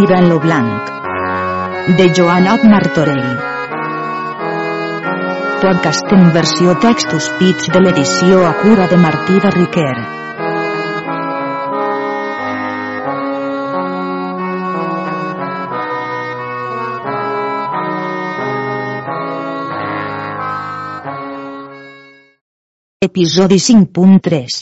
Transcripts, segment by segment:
Tirant lo blanc. De Joanot Martorell. Podcast en versió textos pits de l'edició a cura de Martí de Riquer. Episodi 5.3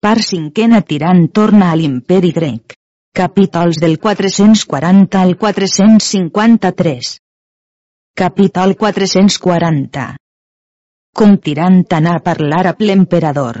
Part cinquena tirant torna a l'imperi grec. Capítols del 440 al 453. Capítol 440. Com tirant anà a parlar amb l'emperador.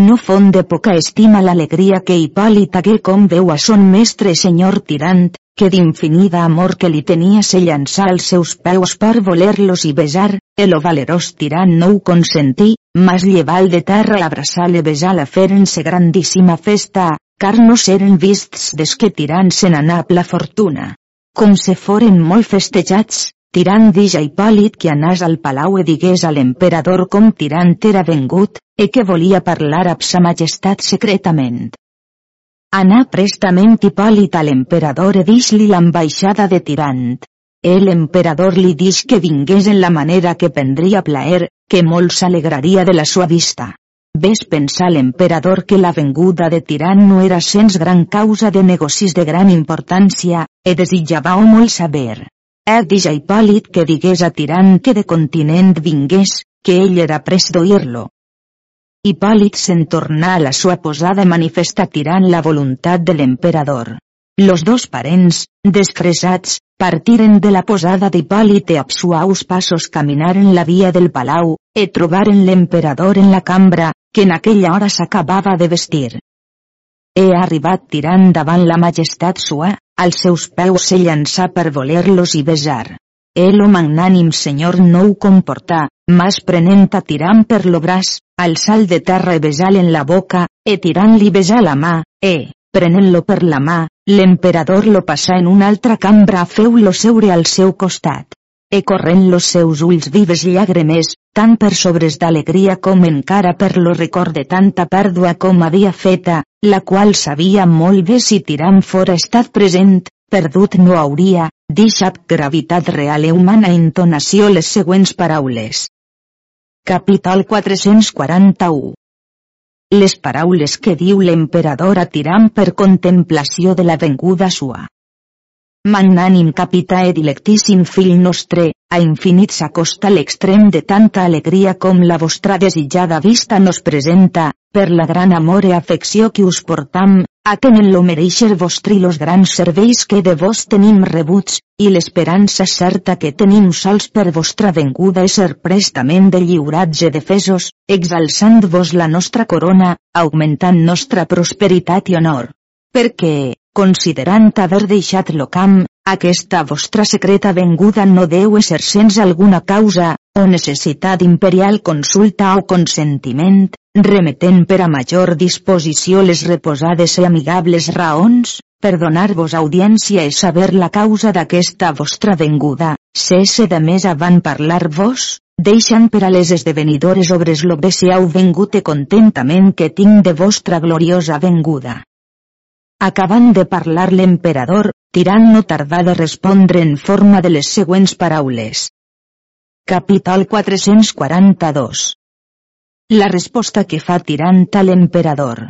No fon de poca estima l'alegria que Hipòlit hagué com veu a son mestre senyor tirant, que d'infinida amor que li tenia se llançà als seus peus per voler-los i besar, el valerós tirant no ho consentí, mas lleval de terra abraçar-le besar-la feren-se grandíssima festa, car no seren vists des que tirant se n'anà la fortuna. Com se foren molt festejats, Tirant dix a Hipòlit que anàs al palau e digués a l'emperador com Tirant era vengut, e que volia parlar amb sa majestat secretament. Anà prestament Hipòlit a l'emperador e dix-li l'ambaixada de Tirant. El emperador li dix que vingués en la manera que prendria plaer, que molt s'alegraria de la sua vista. Ves pensar l'emperador que la venguda de Tirant no era sens gran causa de negocis de gran importància, e desitjava molt saber. He dix a Hipòlit que digués a Tirant que de continent vingués, que ell era pres d'oir-lo. Hipòlit se'n tornà a la sua posada manifesta tirant la voluntat de l'emperador. Los dos parents, desfresats, partiren de la posada d'Hipòlit i amb suaus passos caminaren la via del palau, e trobaren l'emperador en la cambra, que en aquella hora s'acabava de vestir. He arribat tirant davant la majestat sua, als seus peus se llançà per voler-los i besar. El magnànim senyor no ho comportà, mas prenent a tirant per lo braç, alçal de terra i besal en la boca, e tirant-li besar la mà, e, prenent-lo per la mà, l'emperador lo passà en una altra cambra feu-lo seure al seu costat e corrent los seus ulls vives llàgrimes, tant per sobres d'alegria com encara per lo record de tanta pèrdua com havia feta, la qual sabia molt bé si Tirant fora estat present, perdut no hauria, deixat gravitat real i humana entonació les següents paraules. Capítol 441 Les paraules que diu l'emperador a Tirant per contemplació de la venguda sua. Magnànim capità e dilectíssim fill nostre, a infinit s'acosta l'extrem de tanta alegria com la vostra desitjada vista nos presenta, per la gran amor e afecció que us portam, atenent-lo mereixer vostri los grans serveis que de vos tenim rebuts, i l'esperança certa que tenim sols per vostra venguda ser prestament de lliuratge defesos, exalçant-vos la nostra corona, augmentant nostra prosperitat i honor. Perquè, considerant haver deixat lo camp, aquesta vostra secreta venguda no deu ser sens alguna causa, o necessitat imperial consulta o consentiment, remetent per a major disposició les reposades i amigables raons, per donar-vos audiència i saber la causa d'aquesta vostra venguda, cesse de més avant parlar-vos, deixant per a les esdevenidores obres lo bé si heu vengut e contentament que tinc de vostra gloriosa venguda. Acabant de parlar l'emperador, Tirant no tardà de respondre en forma de les següents paraules. Capítol 442 La resposta que fa Tirant a l'emperador.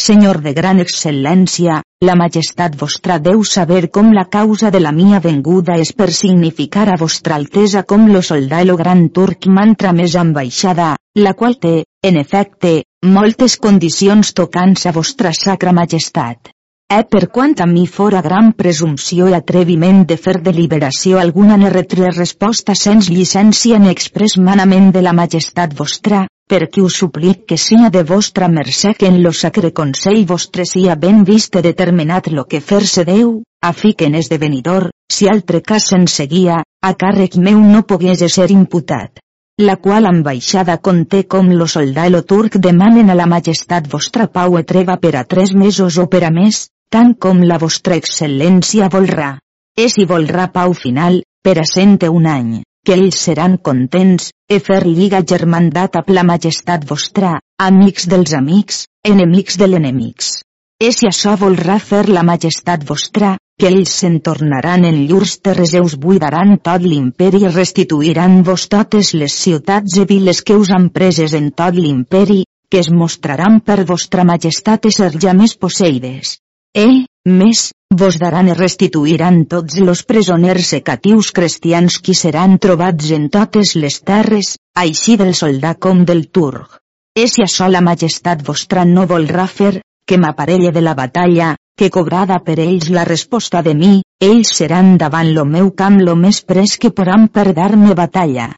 Senyor de gran excel·lència, la majestat vostra deu saber com la causa de la mia venguda és per significar a vostra altesa com lo soldà lo gran turc mantra més ambaixada, la qual té, en efecte, moltes condicions tocants a vostra sacra majestat. E per quant a mi fora gran presumpció i atreviment de fer deliberació alguna ne retre resposta sens llicència ni express manament de la majestat vostra, perquè us suplic que sia de vostra mercè que en lo sacre consell vostre sia ben vist i determinat lo que fer-se deu, a fi que en esdevenidor, si altre cas se'n seguia, a càrrec meu no pogués ser imputat la qual ambaixada conté com lo soldà lo turc demanen a la majestat vostra pau e treva per a tres mesos o per a més, tant com la vostra excel·lència volrà. E si volrà pau final, per a cent un any, que ells seran contents, e fer lliga germandat amb la majestat vostra, amics dels amics, enemics de l'enemics. és si això volrà fer la majestat vostra, que ells se'n tornaran en llurs terres e us buidaran tot l'imperi i restituiran vos totes les ciutats i viles que us han preses en tot l'imperi, que es mostraran per vostra majestat e ser ja més posseides. E, més, vos daran i restituiran tots los presoners e catius cristians qui seran trobats en totes les terres, així del soldà com del turc. E si això la majestat vostra no volrà fer, que m'aparelle de la batalla, que cobrada per ells la resposta de mi, ells seran davant lo meu camp lo més pres que poran per dar-me batalla.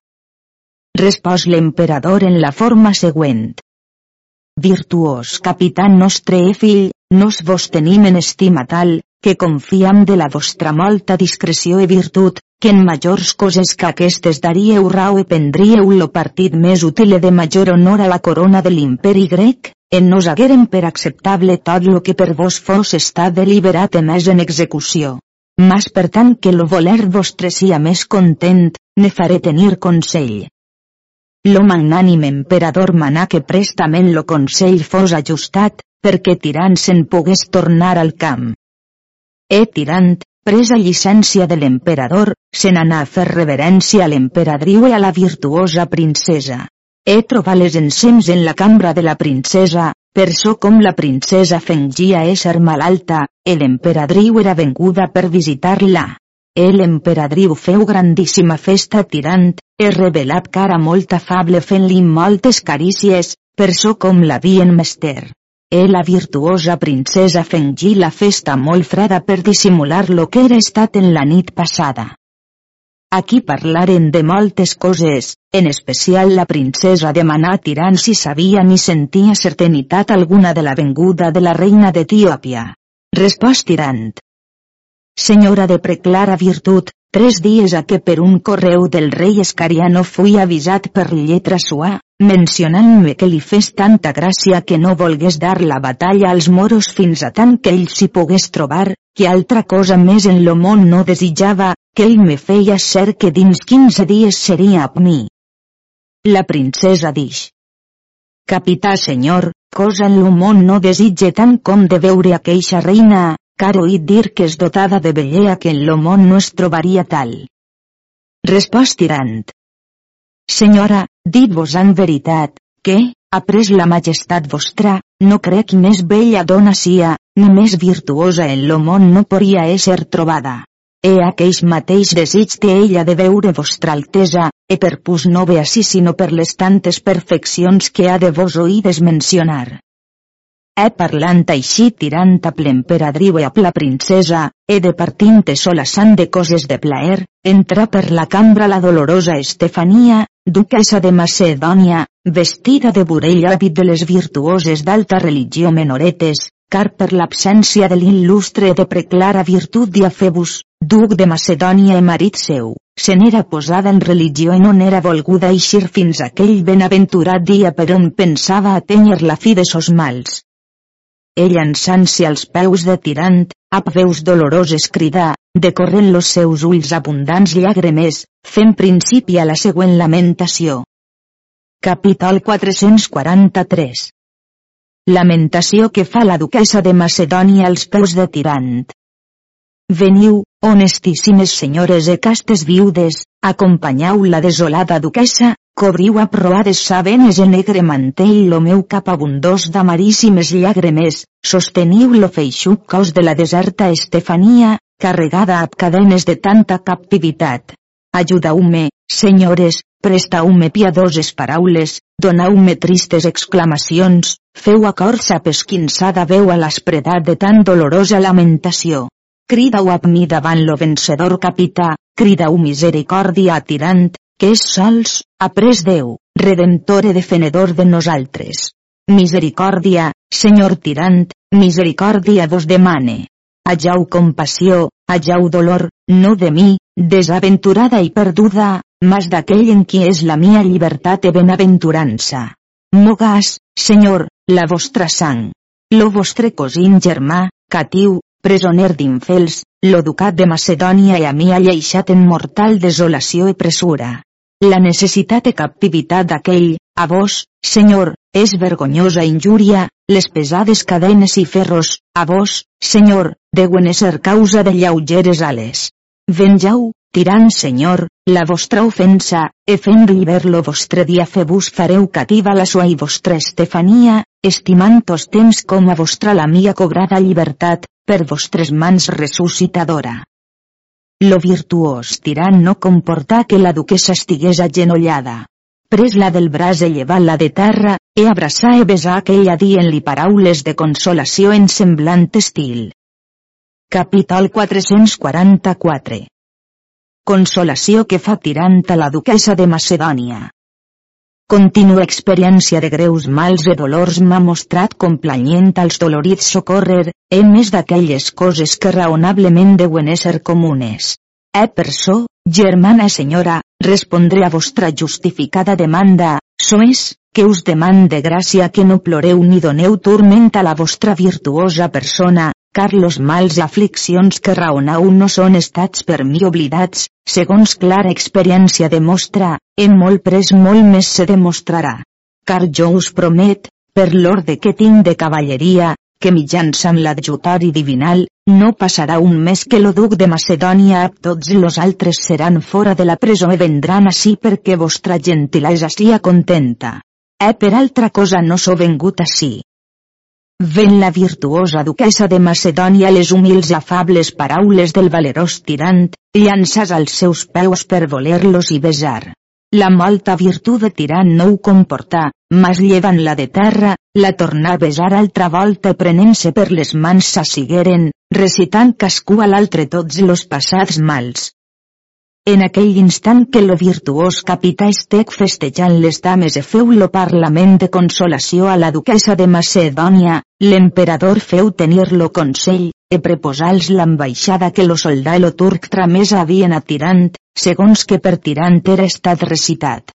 Respòs l'emperador en la forma següent. Virtuós capità nostre e fill, nos vos tenim en estima tal, que confiam de la vostra molta discreció i virtut, que en majors coses que aquestes daríeu rau e prendríeu lo partit més útil de major honor a la corona de l'imperi grec, en nos hagueren per acceptable tot lo que per vos fos està deliberat e més en execució. Mas per tant que lo voler vostre sia més content, ne faré tenir consell. Lo magnànim emperador manà que prestament lo consell fos ajustat, perquè tirant se'n pogués tornar al camp. E tirant, presa llicència de l'emperador, se n'anà a fer reverència a l'emperadriu i a la virtuosa princesa. He trobat les ensems en la cambra de la princesa, per so com la princesa fengia ésser malalta, el emperadriu era venguda per visitar-la. El emperadriu feu grandíssima festa tirant, he revelat cara molt afable fent-li moltes carícies, per so com l'havien mester. E la virtuosa princesa fengí la festa molt freda per dissimular lo que era estat en la nit passada. Aquí parlaren de moltes coses, en especial la princesa demanà tirant si sabia ni sentia certanitat alguna de la venguda de la reina d'Etiòpia. Respost tirant. Senyora de preclara virtut, tres dies a que per un correu del rei Escariano fui avisat per lletra sua, mencionant-me que li fes tanta gràcia que no volgués dar la batalla als moros fins a tant que ell s'hi pogués trobar, que altra cosa més en lo món no desitjava, que ell me feia ser que dins quinze dies seria amb mi. La princesa dix. Capità senyor, cosa en lo món no desitge tant com de veure aqueixa reina, car oït dir que és dotada de bellea que en lo món no es trobaria tal. Respost tirant. Senyora, dit-vos en veritat, que, après la majestat vostra, no crec més bella dona sia, ni més virtuosa en lo món no podria ésser trobada. E aqueix mateix desig té ella de veure vostra altesa, e per pus no ve així sinó per les tantes perfeccions que ha de vos oïdes mencionar. E parlant així tirant a l'emperadriu e a la princesa, e de partint sola sant de coses de plaer, entra per la cambra la dolorosa Estefania, duquesa de Macedònia, vestida de burell hàbit de les virtuoses d'alta religió menoretes, car per l'absència de l'il·lustre de preclara virtut Diafebus, duc de Macedònia i marit seu, se n'era posada en religió i no n'era volguda eixir fins aquell benaventurat dia per on pensava atenyer la fi de sos mals. Ell llançant-se als peus de tirant, a veus doloroses cridar, decorrent los seus ulls abundants llàgrimes, fent principi a la següent lamentació. Capítol 443 Lamentació que fa la duquesa de Macedònia als peus de Tirant. Veniu, honestíssimes senyores e castes viudes, acompanyeu la desolada duquesa, cobriu a proades sabenes en negre mantell lo meu cap abundós d'amaríssimes llàgrimes, sosteniu lo feixuc cos de la deserta Estefania, carregada amb cadenes de tanta captivitat. Ajudau-me, senyores, prestau-me piadoses paraules, donau-me tristes exclamacions, feu acords a pesquinçada veu a l'espredat de tan dolorosa lamentació. Cridau a mi davant lo vencedor capità, cridau misericòrdia a tirant, que és sols, après Déu, redemptor i defenedor de nosaltres. Misericòrdia, senyor tirant, misericòrdia vos demane. Ajau compassió, ajau dolor, no de mi, desaventurada i perduda, mas d'aquell en qui és la mia llibertat e benaventurança. Mogas, Senyor, la vostra sang. Lo vostre cosín germà, catiu, presoner d'infels, lo ducat de Macedònia i a mi ha lleixat en mortal desolació i pressura. La necessitat i captivitat d'aquell, a vos, Senyor, és vergonyosa injúria, les pesades cadenes i ferros, a vos, senyor, deuen ésser causa de lleugeres ales. Venjau, tirant senyor, la vostra ofensa, e fent lliber lo vostre dia febus fareu cativa la sua i vostra Estefania, estimant os temps com a vostra la mia cobrada llibertat, per vostres mans ressuscitadora. Lo virtuós tirant no comportà que la duquesa estigués agenollada. Pres-la del braç e llevar-la de terra, e abraçar e besar aquella dient-li paraules de consolació en semblant estil. Capital 444 Consolació que fa tirant a la duquesa de Macedònia. Contínua experiència de greus mals i dolors m'ha mostrat com planyent als dolorits socórrer, en més d'aquelles coses que raonablement deuen ésser comunes. Eh per so, germana senyora, respondré a vostra justificada demanda, so és, que us demande gràcia que no ploreu ni doneu turment a la vostra virtuosa persona, car los mals afliccions que raonau no són estats per mi oblidats, segons clara experiència demostra, en molt pres molt més se demostrarà. Car jo us promet, per l'orde que tinc de cavalleria, que mitjançant l'adjutori divinal, no passarà un mes que lo duc de Macedònia tots los altres seran fora de la presó i vendran així perquè vostra gentilesa sia contenta. Eh per altra cosa no so vengut així. Ven la virtuosa duquesa de Macedònia les humils i afables paraules del valerós tirant, llançàs als seus peus per voler-los i besar. La molta virtut de tirant no ho comportà, mas llevant-la de terra, la tornà a besar altra volta prenent-se per les mans s'assigueren, recitant cascú a l'altre tots los passats mals. En aquell instant que lo virtuós capità estec festejant les dames e feu lo parlament de consolació a la duquesa de Macedònia, l'emperador feu tenir-lo consell, e preposals l'ambaixada que lo soldà lo turc tramés havien a Tirant, segons que per Tirant era estat recitat.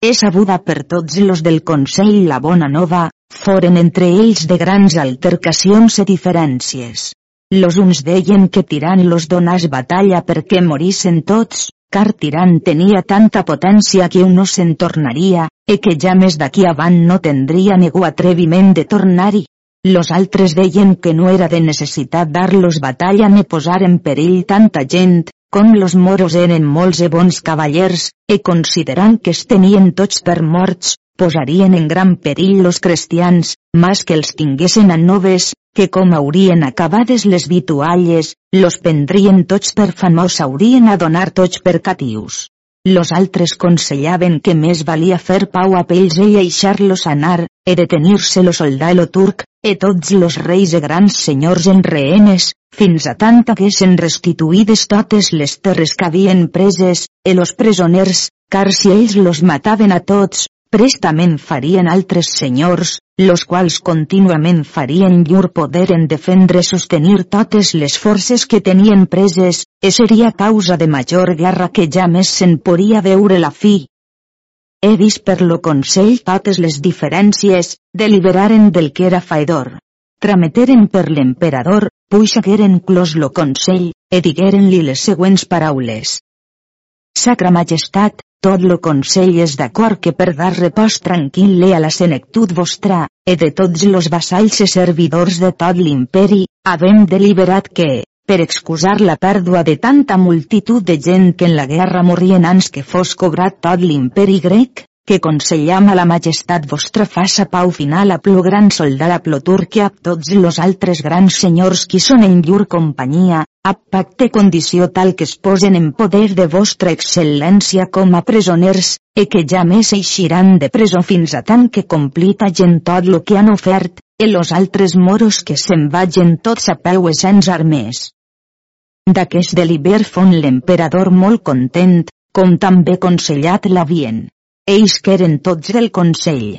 És sabuda per tots los del consell la bona nova, foren entre ells de grans altercacions e diferències. Los uns deien que Tirant los donàs batalla perquè morissen tots, car Tirant tenia tanta potència que un no se'n tornaria, e que ja més d'aquí avant no tendria ningú atreviment de tornar-hi. Los altres deien que no era de necessitat dar-los batalla ni posar en perill tanta gent, com los moros eren molts e bons cavallers, e considerant que es tenien tots per morts, posarien en gran perill los cristians, mas que els tinguessin a noves, que com haurien acabades les vitualles, los prendrien tots per famós haurien a donar tots per catius. Los altres consellaven que més valia fer pau a pells i deixar-los anar, e detenir-se lo soldà lo turc, e tots los reis e grans senyors en rehenes, fins a tanta que se'n restituïdes totes les terres que havien preses, e los presoners, car si ells los mataven a tots, prestament farien altres senyors, los quals contínuament farien llur poder en defendre sostenir totes les forces que tenien preses, e seria causa de major guerra que ja més se'n podia veure la fi. He vist per lo Consell totes les diferències, deliberaren del que era faedor. Trameteren per l'emperador, puixagueren clos lo Consell, e digueren-li les següents paraules. Sacra Majestat, tot lo consell és d'acord que per dar repòs tranquil·le a la senectud vostra, e de tots los vassalls i servidors de tot l'imperi, havem deliberat que, per excusar la pèrdua de tanta multitud de gent que en la guerra morrien ans que fos cobrat tot l'imperi grec, que consellam a la majestat vostra faça pau final a plo gran soldà a plo turc a tots los altres grans senyors qui són en llur companyia, a pacte condició tal que es posen en poder de vostra excel·lència com a presoners, e que ja més eixiran de presó fins a tant que complita gent tot lo que han ofert, e los altres moros que se'n vagen tots a peu e sense armes. D'aquest deliber fon l'emperador molt content, com també consellat l'havien. Ells que eren tots del consell.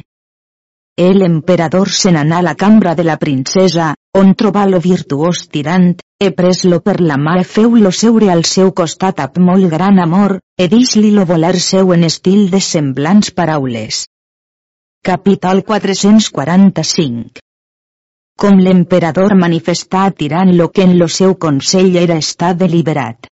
El emperador se n'anà a la cambra de la princesa, on trobà lo virtuós tirant, e pres-lo per la mà e feu-lo seure al seu costat amb molt gran amor, e dix-li lo voler seu en estil de semblants paraules. Capital 445 Com l'emperador manifestà tirant lo que en lo seu consell era estat deliberat.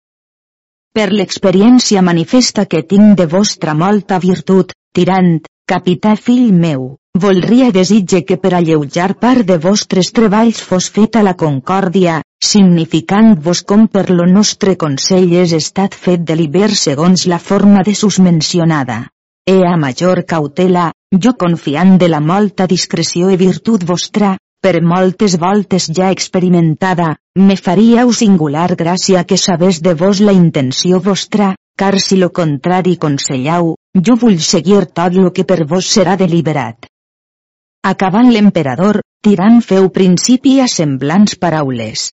Per l'experiència manifesta que tinc de vostra molta virtut, tirant, capità fill meu, voldria desitge que per alleujar part de vostres treballs fos feta la concòrdia, significant-vos com per lo nostre consell és estat fet deliber segons la forma de sus mencionada. E a major cautela, jo confiant de la molta discreció i virtut vostra, per moltes voltes ja experimentada, me faríeu singular gràcia que sabés de vos la intenció vostra, car si lo contrari consellau, jo vull seguir tot lo que per vos serà deliberat. Acabant l'emperador, tirant feu principi a semblants paraules.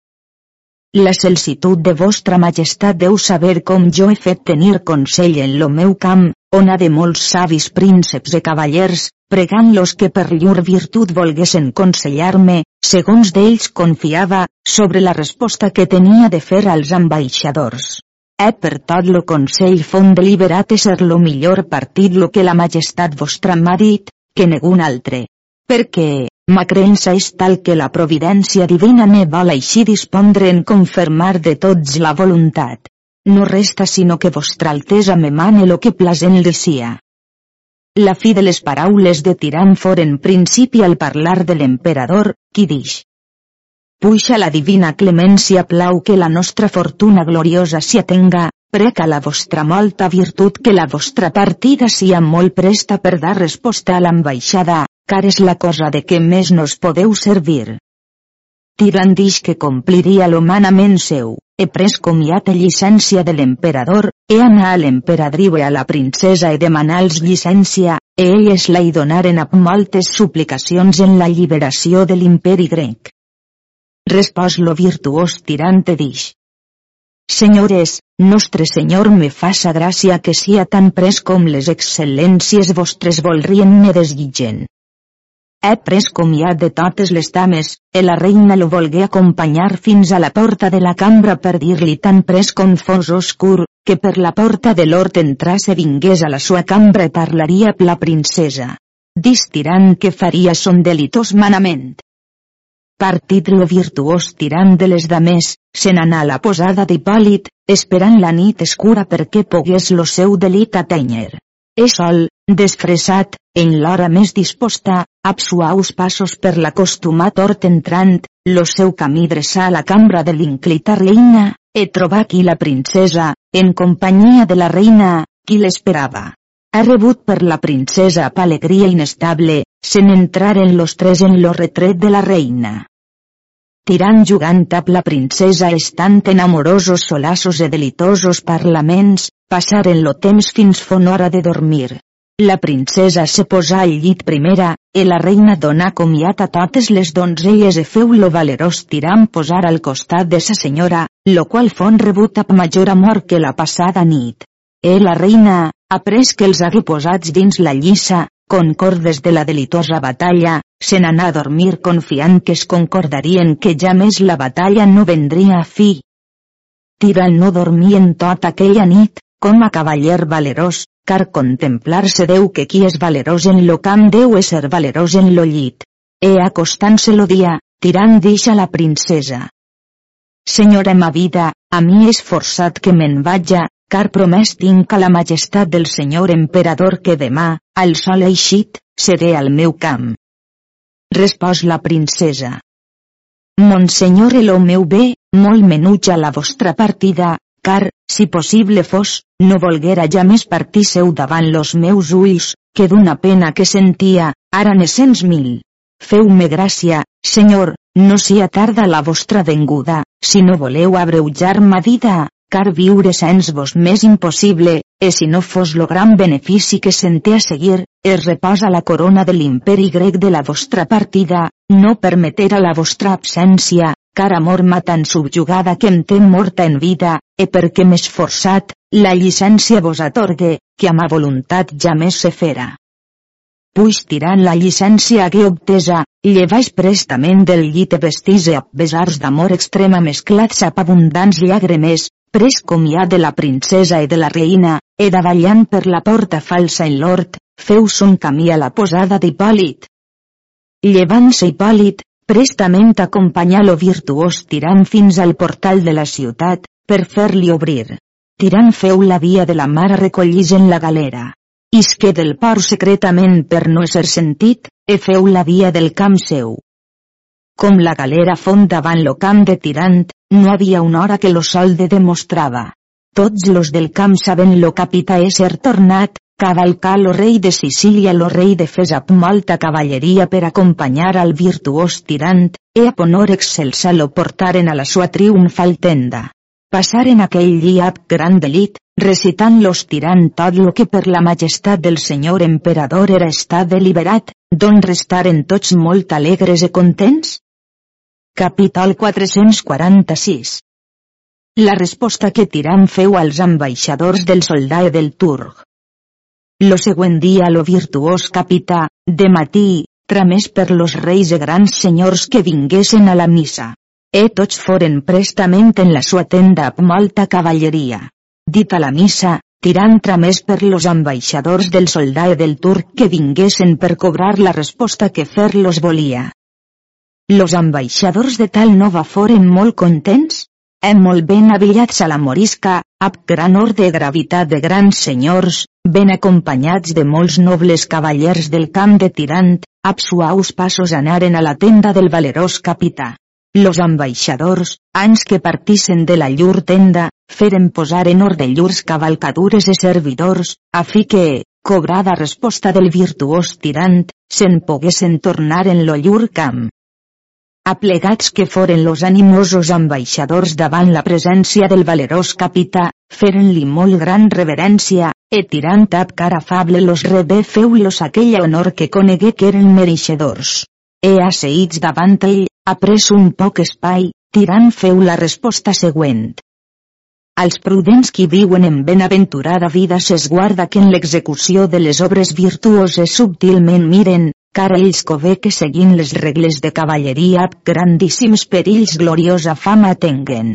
La celsitud de vostra majestat deu saber com jo he fet tenir consell en lo meu camp, on ha de molts savis prínceps i cavallers, pregant-los que per llur virtut volguessin consellar-me, segons d'ells confiava, sobre la resposta que tenia de fer als ambaixadors. He per tot lo consell font deliberat ser lo millor partit lo que la majestat vostra m'ha dit, que negun altre. Perquè, Ma creença és tal que la providència divina me vol així dispondre en confirmar de tots la voluntat. No resta sinó que vostra altesa me mane lo que plasent li sia. La fi de les paraules de Tirant foren principi al parlar de l'emperador, qui dix. Puixa la divina clemència plau que la nostra fortuna gloriosa s'hi atenga, preca la vostra molta virtut que la vostra partida sia molt presta per dar resposta a l'ambaixada, car és la cosa de què més nos podeu servir. Tirant dix que compliria l'humanament seu, he pres comiat a llicència de l'emperador, he anar a l'emperadriu i a la princesa i demanar-los llicència, e elles la hi donaren amb moltes suplicacions en la lliberació de l'imperi grec. Respòs lo virtuós tirant te dix. Senyores, nostre senyor me faça gràcia que sia tan pres com les excel·lències vostres volrien me desguitgen. He pres comiat de totes les dames, e la reina lo volgué acompanyar fins a la porta de la cambra per dir-li tan pres com fos oscur, que per la porta de l'hort entrase vingués a la sua cambra i parlaria la princesa. Distirant que faria son delitos manament. Partit lo virtuós tirant de les dames, se n'anà a la posada d'Hipòlit, esperant la nit escura perquè pogués lo seu delit atènyer. És sol, desfressat, en l'hora més disposta, ab suaus passos per l'acostumat hort entrant, lo seu camí dreçà a la cambra de l'inclita reina, e trobà aquí la princesa, en companyia de la reina, qui l'esperava. Ha rebut per la princesa amb alegria inestable, sen entrar en los tres en lo retret de la reina tirant jugant amb la princesa estant en amorosos solassos e delitosos parlaments, passaren lo temps fins fon hora de dormir. La princesa se posà al llit primera, e la reina donà comiat a totes les donzelles e feu lo valerós tirant posar al costat de sa senyora, lo qual fon rebut amb major amor que la passada nit. E la reina, après que els hagué posats dins la lliça, concordes de la delitosa batalla, se n'anà a dormir confiant que es concordarien que ja més la batalla no vendria a fi. Tirant no dormien tot aquella nit, com a cavaller valerós, car contemplar-se que qui és valerós en lo camp deu ser valerós en lo llit. E acostant-se lo dia, tirant deixa la princesa. Senyora ma vida, a mi és forçat que me'n vaja, car promès tinc a la majestat del senyor emperador que demà, al sol eixit, seré al meu camp. Respòs la princesa. Monsenyor el meu bé, molt menuja la vostra partida, car, si possible fos, no volguera ja més partir seu davant los meus ulls, que d'una pena que sentia, ara ne cents mil. Feu-me gràcia, senyor, no sia tarda la vostra venguda, si no voleu abreujar ma vida, car viure sens vos més impossible, e si no fos lo gran benefici que senté a seguir, es reposa la corona de l'imperi grec de la vostra partida, no permeter a la vostra absència, car amor ma tan subjugada que em té morta en vida, e perquè m'he esforçat, la llicència vos atorgue, que a ma voluntat ja més se fera. Puix tirant la llicència hagué obtesa, llevaix prestament del llit e vestise a besars d'amor extrema mesclats amb abundants llàgrimes, pres comiat de la princesa i de la reina, e davallant per la porta falsa en l'hort, feu son camí a la posada d'Hipòlit. Llevant-se Hipòlit, prestament acompanyà lo virtuós tirant fins al portal de la ciutat, per fer-li obrir. Tirant feu la via de la mar recollís en la galera. isque del por secretament per no ser sentit, e feu la via del camp seu. Com la galera font davant lo camp de Tirant, no havia una hora que lo sol de demostrava. Tots los del camp saben lo capità ser tornat, cavalcar lo rei de Sicília lo rei de fes amb molta cavalleria per acompanyar al virtuós tirant, e a honor excelsa lo portaren a la sua triomfal tenda. Passaren aquell dia amb gran delit, recitant los tirant tot lo que per la majestat del senyor emperador era estat deliberat, d'on restaren tots molt alegres e contents? Capítol 446 La resposta que Tirant feu als ambaixadors del soldat del Turg. Lo següent dia lo virtuós capità, de matí, tramés per los reis e grans senyors que vinguessin a la missa. E tots foren prestament en la sua tenda amb molta cavalleria. Dit a la missa, tirant tramés per los ambaixadors del soldat del turc que vinguessin per cobrar la resposta que fer-los volia. Los ambaixadors de tal nova foren molt contents, hem molt ben avillats a la morisca, amb gran ordre de gravitat de grans senyors, ben acompanyats de molts nobles cavallers del camp de Tirant, amb suaus passos anaren a la tenda del valerós capità. Los ambaixadors, anys que partissen de la llur tenda, feren posar en ordre llurs cavalcadures i servidors, a fi que, cobrada resposta del virtuós tirant, se'n poguessin tornar en lo llur camp aplegats que foren los animosos ambaixadors davant la presència del valerós capità, feren-li molt gran reverència, e tirant ab cara afable los rebé feu-los aquell honor que conegué que eren mereixedors. E asseïts davant ell, pres un poc espai, tirant feu la resposta següent. Als prudents qui viuen en benaventurada vida s'esguarda que en l'execució de les obres virtuoses subtilment miren, car ells cové que seguint les regles de cavalleria grandíssims perills gloriosa fama tenguen.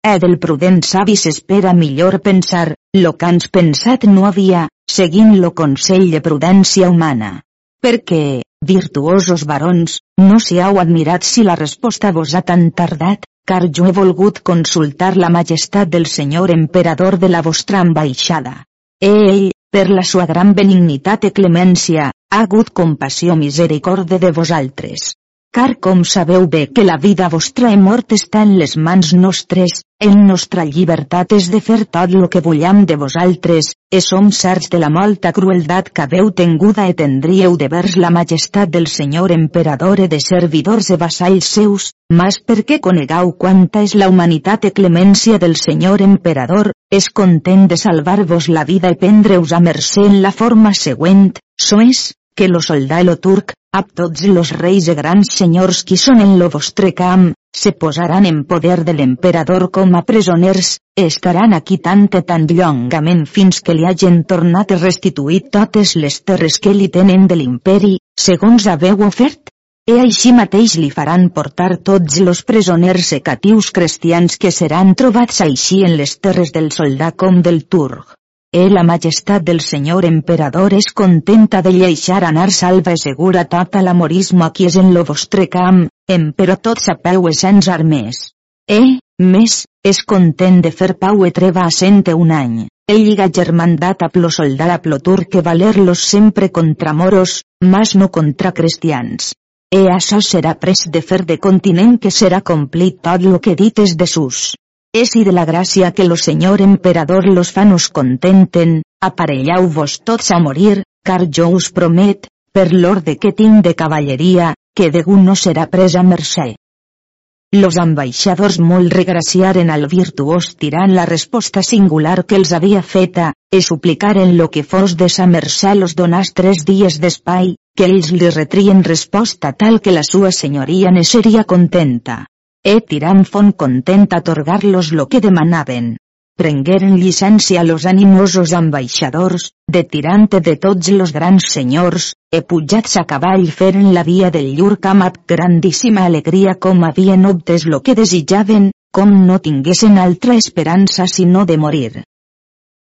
E del prudent savi s'espera millor pensar, lo que ans pensat no havia, seguint lo consell de prudència humana. Perquè, virtuosos barons, no si heu admirat si la resposta vos ha tan tardat, car jo he volgut consultar la majestat del senyor emperador de la vostra ambaixada. E ell, per la sua gran benignitat i clemència, ha hagut compassió misericorde de vosaltres. Car com sabeu bé que la vida vostra i mort està en les mans nostres, en nostra llibertat és de fer tot lo que vollam de vosaltres, e som certs de la molta crueldat que haveu tenguda e tendríeu de vers la majestat del senyor emperador e de servidors e vassalls seus, mas perquè conegau quanta és la humanitat e clemència del senyor emperador, és content de salvar-vos la vida i prendre-us a mercè en la forma següent, sois, que lo soldat lo turc, ab tots los reis e grans senyors qui són en lo vostre camp, se posaran en poder de l'emperador com a presoners, estaran aquí tant e tan llongament fins que li hagin tornat i restituït totes les terres que li tenen de l'imperi, segons haveu ofert? E així mateix li faran portar tots los presoners e catius cristians que seran trobats així en les terres del soldat com del turc. E la majestat del senyor emperador és contenta de lleixar anar salva i segura tota l'amorisme qui és en lo vostre camp, em però tot sapeu e sens armes. E, més, és content de fer pau e treva a cent un any. El lliga germandat a plo soldar a plo que valer-los sempre contra moros, mas no contra cristians. E això serà pres de fer de continent que serà complit tot lo que dites de sus. És i de la gràcia que lo senyor emperador los fanos contenten, aparellau-vos tots a morir, car jo us promet, per l'orde que tinc de cavalleria, que degut no serà presa mercè. Los ambaixadors molt regraciaren al virtuós tirant la resposta singular que els havia feta, e suplicaren lo que fos de sa mercè los donàs tres dies d'espai, que ells li retrien resposta tal que la sua senyoria ne seria contenta. E tirant font content atorgar-los lo que demanaven. Prengueren llicència los animosos ambaixadors, de tirante de tots los grans senyors, e pujats a cavall feren la via del llur camp amb grandíssima alegria com havien obtes lo que desitjaven, com no tinguessin altra esperança sinó de morir.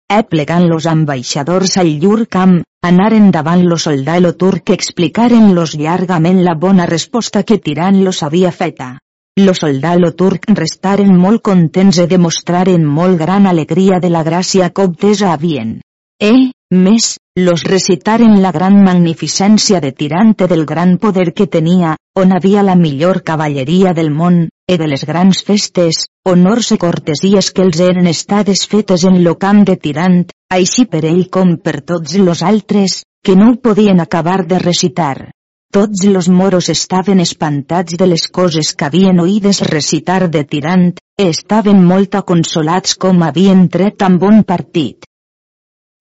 E plegant los ambaixadors al llur camp, anaren davant lo soldat lo turc explicaren los llargament la bona resposta que tirant los havia feta. Lo soldalo turc restaren molt contents e demostraren molt gran alegria de la gràcia que obtesa havien. E, més, los recitaren la gran magnificència de tirante del gran poder que tenia, on havia la millor cavalleria del món, e de les grans festes, honors i cortesies que els eren estades fetes en lo camp de tirant, així per ell com per los altres, que no ho podien acabar de recitar. Tots los moros estaven espantats de les coses que havien oïdes recitar de tirant, estaven molt consolats com havien tret amb bon partit.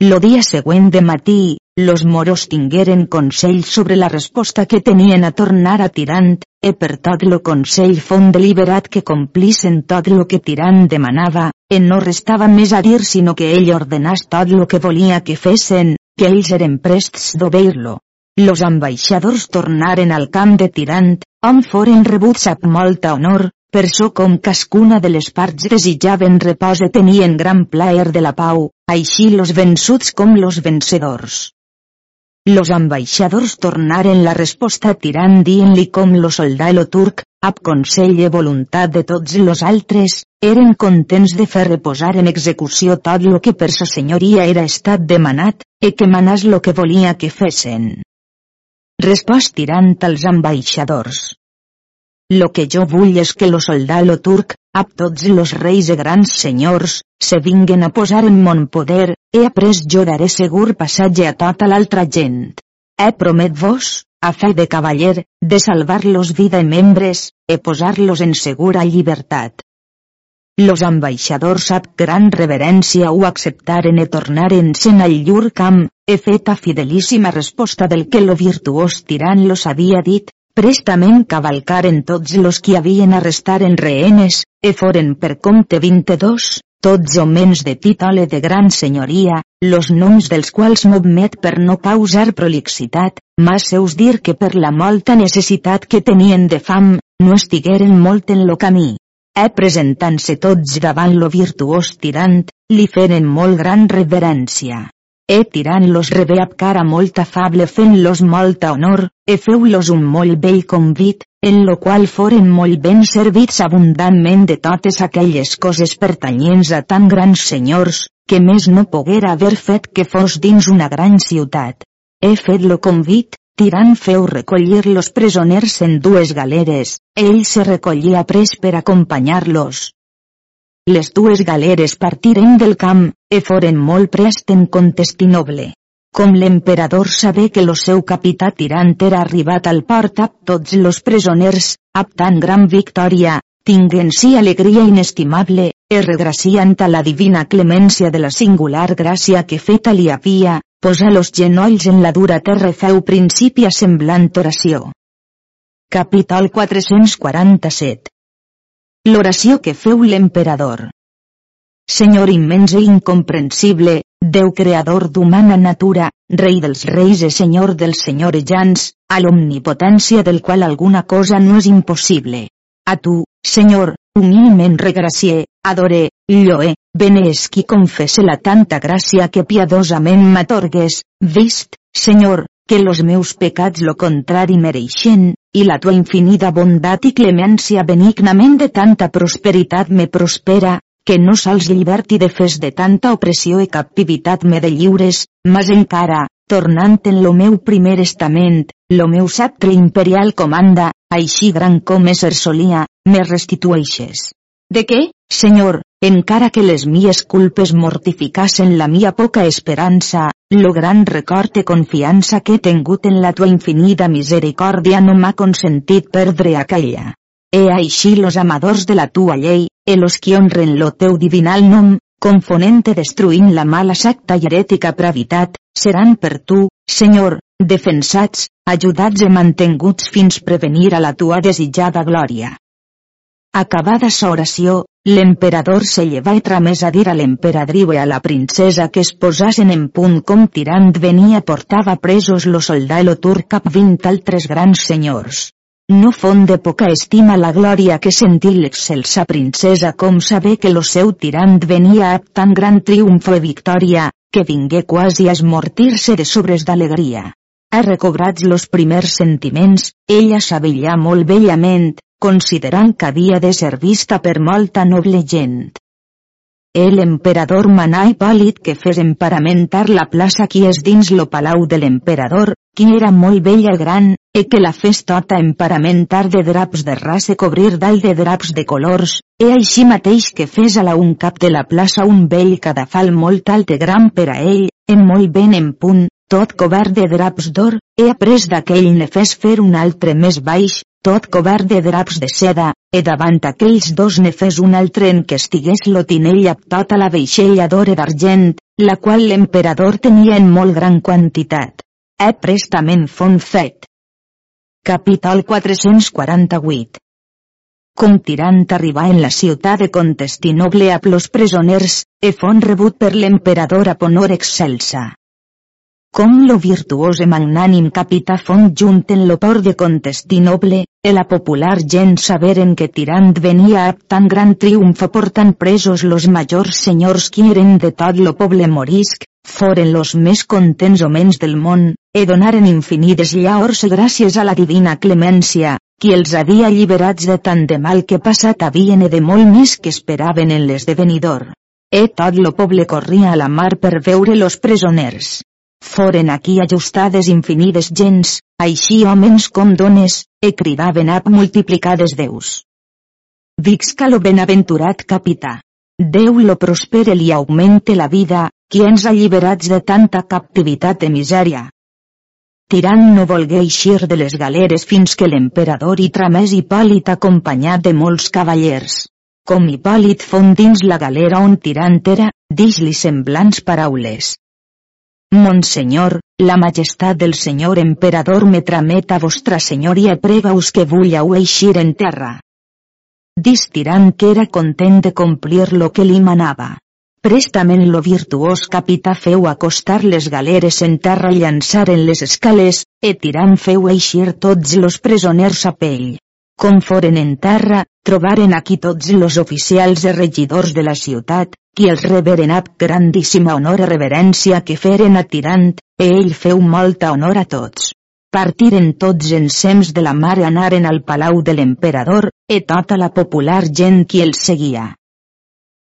Lo dia següent de matí, los moros tingueren consell sobre la resposta que tenien a tornar a tirant, e per tot lo consell fon deliberat que complissen tot lo que tirant demanava, e no restava més a dir sinó que ell ordenàs tot lo que volia que fessin, que ells eren prests d'obeir-lo. Los ambaixadors tornaren al camp de Tirant, on foren rebuts amb molta honor, per so com cascuna de les parts desitjaven repòs i tenien gran plaer de la pau, així los vençuts com los vencedors. Los ambaixadors tornaren la resposta tirant dient-li com lo soldalo turc, ab consell i voluntat de tots los altres, eren contents de fer reposar en execució tot lo que per sa senyoria era estat demanat, e que manàs lo que volia que fessen respost tirant als ambaixadors. Lo que jo vull és que lo soldalo turc, ab tots los reis i grans senyors, se vinguen a posar en mon poder, he après jo daré segur passatge a tota l'altra gent. He promet vos, a fe de cavaller, de salvar-los vida i membres, e posar-los en segura llibertat. Los ambaixadors ab gran reverència ho acceptaren e tornaren-se'n al llur camp, he fet a fidelíssima resposta del que lo virtuós tirant los havia dit, prestament cavalcaren tots los qui havien arrestar en rehenes, e foren per compte 22, tots homens de títol de gran senyoria, los noms dels quals no admet per no causar prolixitat, mas seus dir que per la molta necessitat que tenien de fam, no estigueren molt en lo camí. E presentant-se tots davant lo virtuós tirant, li feren molt gran reverència e tirant-los rebé ab cara molt afable fent-los molta honor, e feu-los un molt bell convit, en lo qual foren molt ben servits abundantment de totes aquelles coses pertanyents a tan grans senyors, que més no poguera haver fet que fos dins una gran ciutat. He fet lo convit, tirant feu recollir los presoners en dues galeres, ell se recollia pres per acompanyar-los, les dues galeres partiren del camp, e foren molt prest en contestinoble. Com l'emperador sabé que lo seu capità tirant era arribat al port amb tots los presoners, amb tan gran victòria, tinguen si alegria inestimable, e regraciant a la divina clemència de la singular gràcia que feta li havia, posa los genolls en la dura terra feu principi a semblant oració. Capítol 447 L'oració que feu l'emperador. Senyor immens i incomprensible, Déu creador d'humana natura, Rei dels reis i Senyor dels senyorejans, a l'omnipotència del qual alguna cosa no és impossible. A tu, Senyor, humilment regracie, adore, lloe, benesqui confesse la tanta gràcia que piadosament m'atorgues, vist, Senyor, que los meus pecats lo contrari mereixen, i la tua infinida bondat i clemència benignament de tanta prosperitat me prospera, que no sols lliberti de fes de tanta opressió i captivitat me de lliures, mas encara, tornant en lo meu primer estament, lo meu sceptre imperial comanda, així gran com ésser solia, me restitueixes. De què, Senyor, encara que les mies culpes mortificassen la mia poca esperança, lo gran record de confiança que he tingut en la tua infinida misericòrdia no m'ha consentit perdre aquella. E així los amadors de la tua llei, e los qui honren lo teu divinal nom, confonente destruint la mala secta i herètica pravitat, seran per tu, Senyor, defensats, ajudats i mantenguts fins prevenir a la tua desitjada glòria. Acabada sa oració, l'emperador se lleva i tramés a dir a l'emperadriu i a la princesa que es posasen en punt com tirant venia portava presos lo soldalo turc cap vint altres grans senyors. No fon de poca estima la glòria que sentí l'excelsa princesa com saber que lo seu tirant venia a tan gran triomfo i victòria, que vingué quasi a esmortir-se de sobres d'alegria. Ha recobrats los primers sentiments, ella s'avellà molt bellament, considerant que havia de ser vista per molta noble gent. El emperador manà Hipòlit que fes emparamentar la plaça qui és dins lo palau de l'emperador, qui era molt bella gran, e que la fes tota emparamentar de draps de raça cobrir dalt de draps de colors, e així mateix que fes a la un cap de la plaça un vell cadafal molt alt i gran per a ell, en molt ben en punt, tot cobert de draps d'or, e après d'aquell ne fes fer un altre més baix, tot cobert de draps de seda, e davant aquells dos ne fes un altre en què estigués lo tinell amb tota la veixella d'or d'argent, la qual l'emperador tenia en molt gran quantitat. E prestament fon fet. Capítol 448 Com tirant arribar en la ciutat de Contestinoble a plos presoners, e fon rebut per l'emperador a honor excelsa com lo virtuós e magnànim capità font junt en lo port de Contestinoble, e la popular gent saberen que Tirant venia a tan gran triomf portant presos los majors senyors qui eren de tot lo poble morisc, foren los més contents homens del món, e donaren infinides llaors gràcies a la divina clemència, qui els havia alliberats de tant de mal que passat havien e de molt més que esperaven en l'esdevenidor. E tot lo poble corria a la mar per veure los presoners. Foren aquí ajustades infinides gens, així homes com dones, e cridaven ap multiplicades deus. Vixca lo benaventurat capità. Déu lo prospere li augmente la vida, qui ens alliberats de tanta captivitat i misèria. Tirant no volgué eixir de les galeres fins que l'emperador i tramès Hipòlit acompanyat de molts cavallers. Com Hipòlit fon dins la galera on Tirant era, dix-li semblants paraules. Monsenyor, la majestat del senyor emperador me tramet a vostra senyoria prega-us que vullau eixir en terra. Distirant que era content de complir lo que li manava. Prestament lo virtuós capità feu acostar les galeres en terra i llançaren les escales, e tirant feu eixir tots los presoners a pell. Com foren en terra, trobaren aquí tots los oficials i regidors de la ciutat, qui els reberen amb grandíssima honor i reverència que feren a Tirant, e ell feu molta honor a tots. Partiren tots ensems de la mar anaren al palau de l'emperador, e tota la popular gent qui els seguia.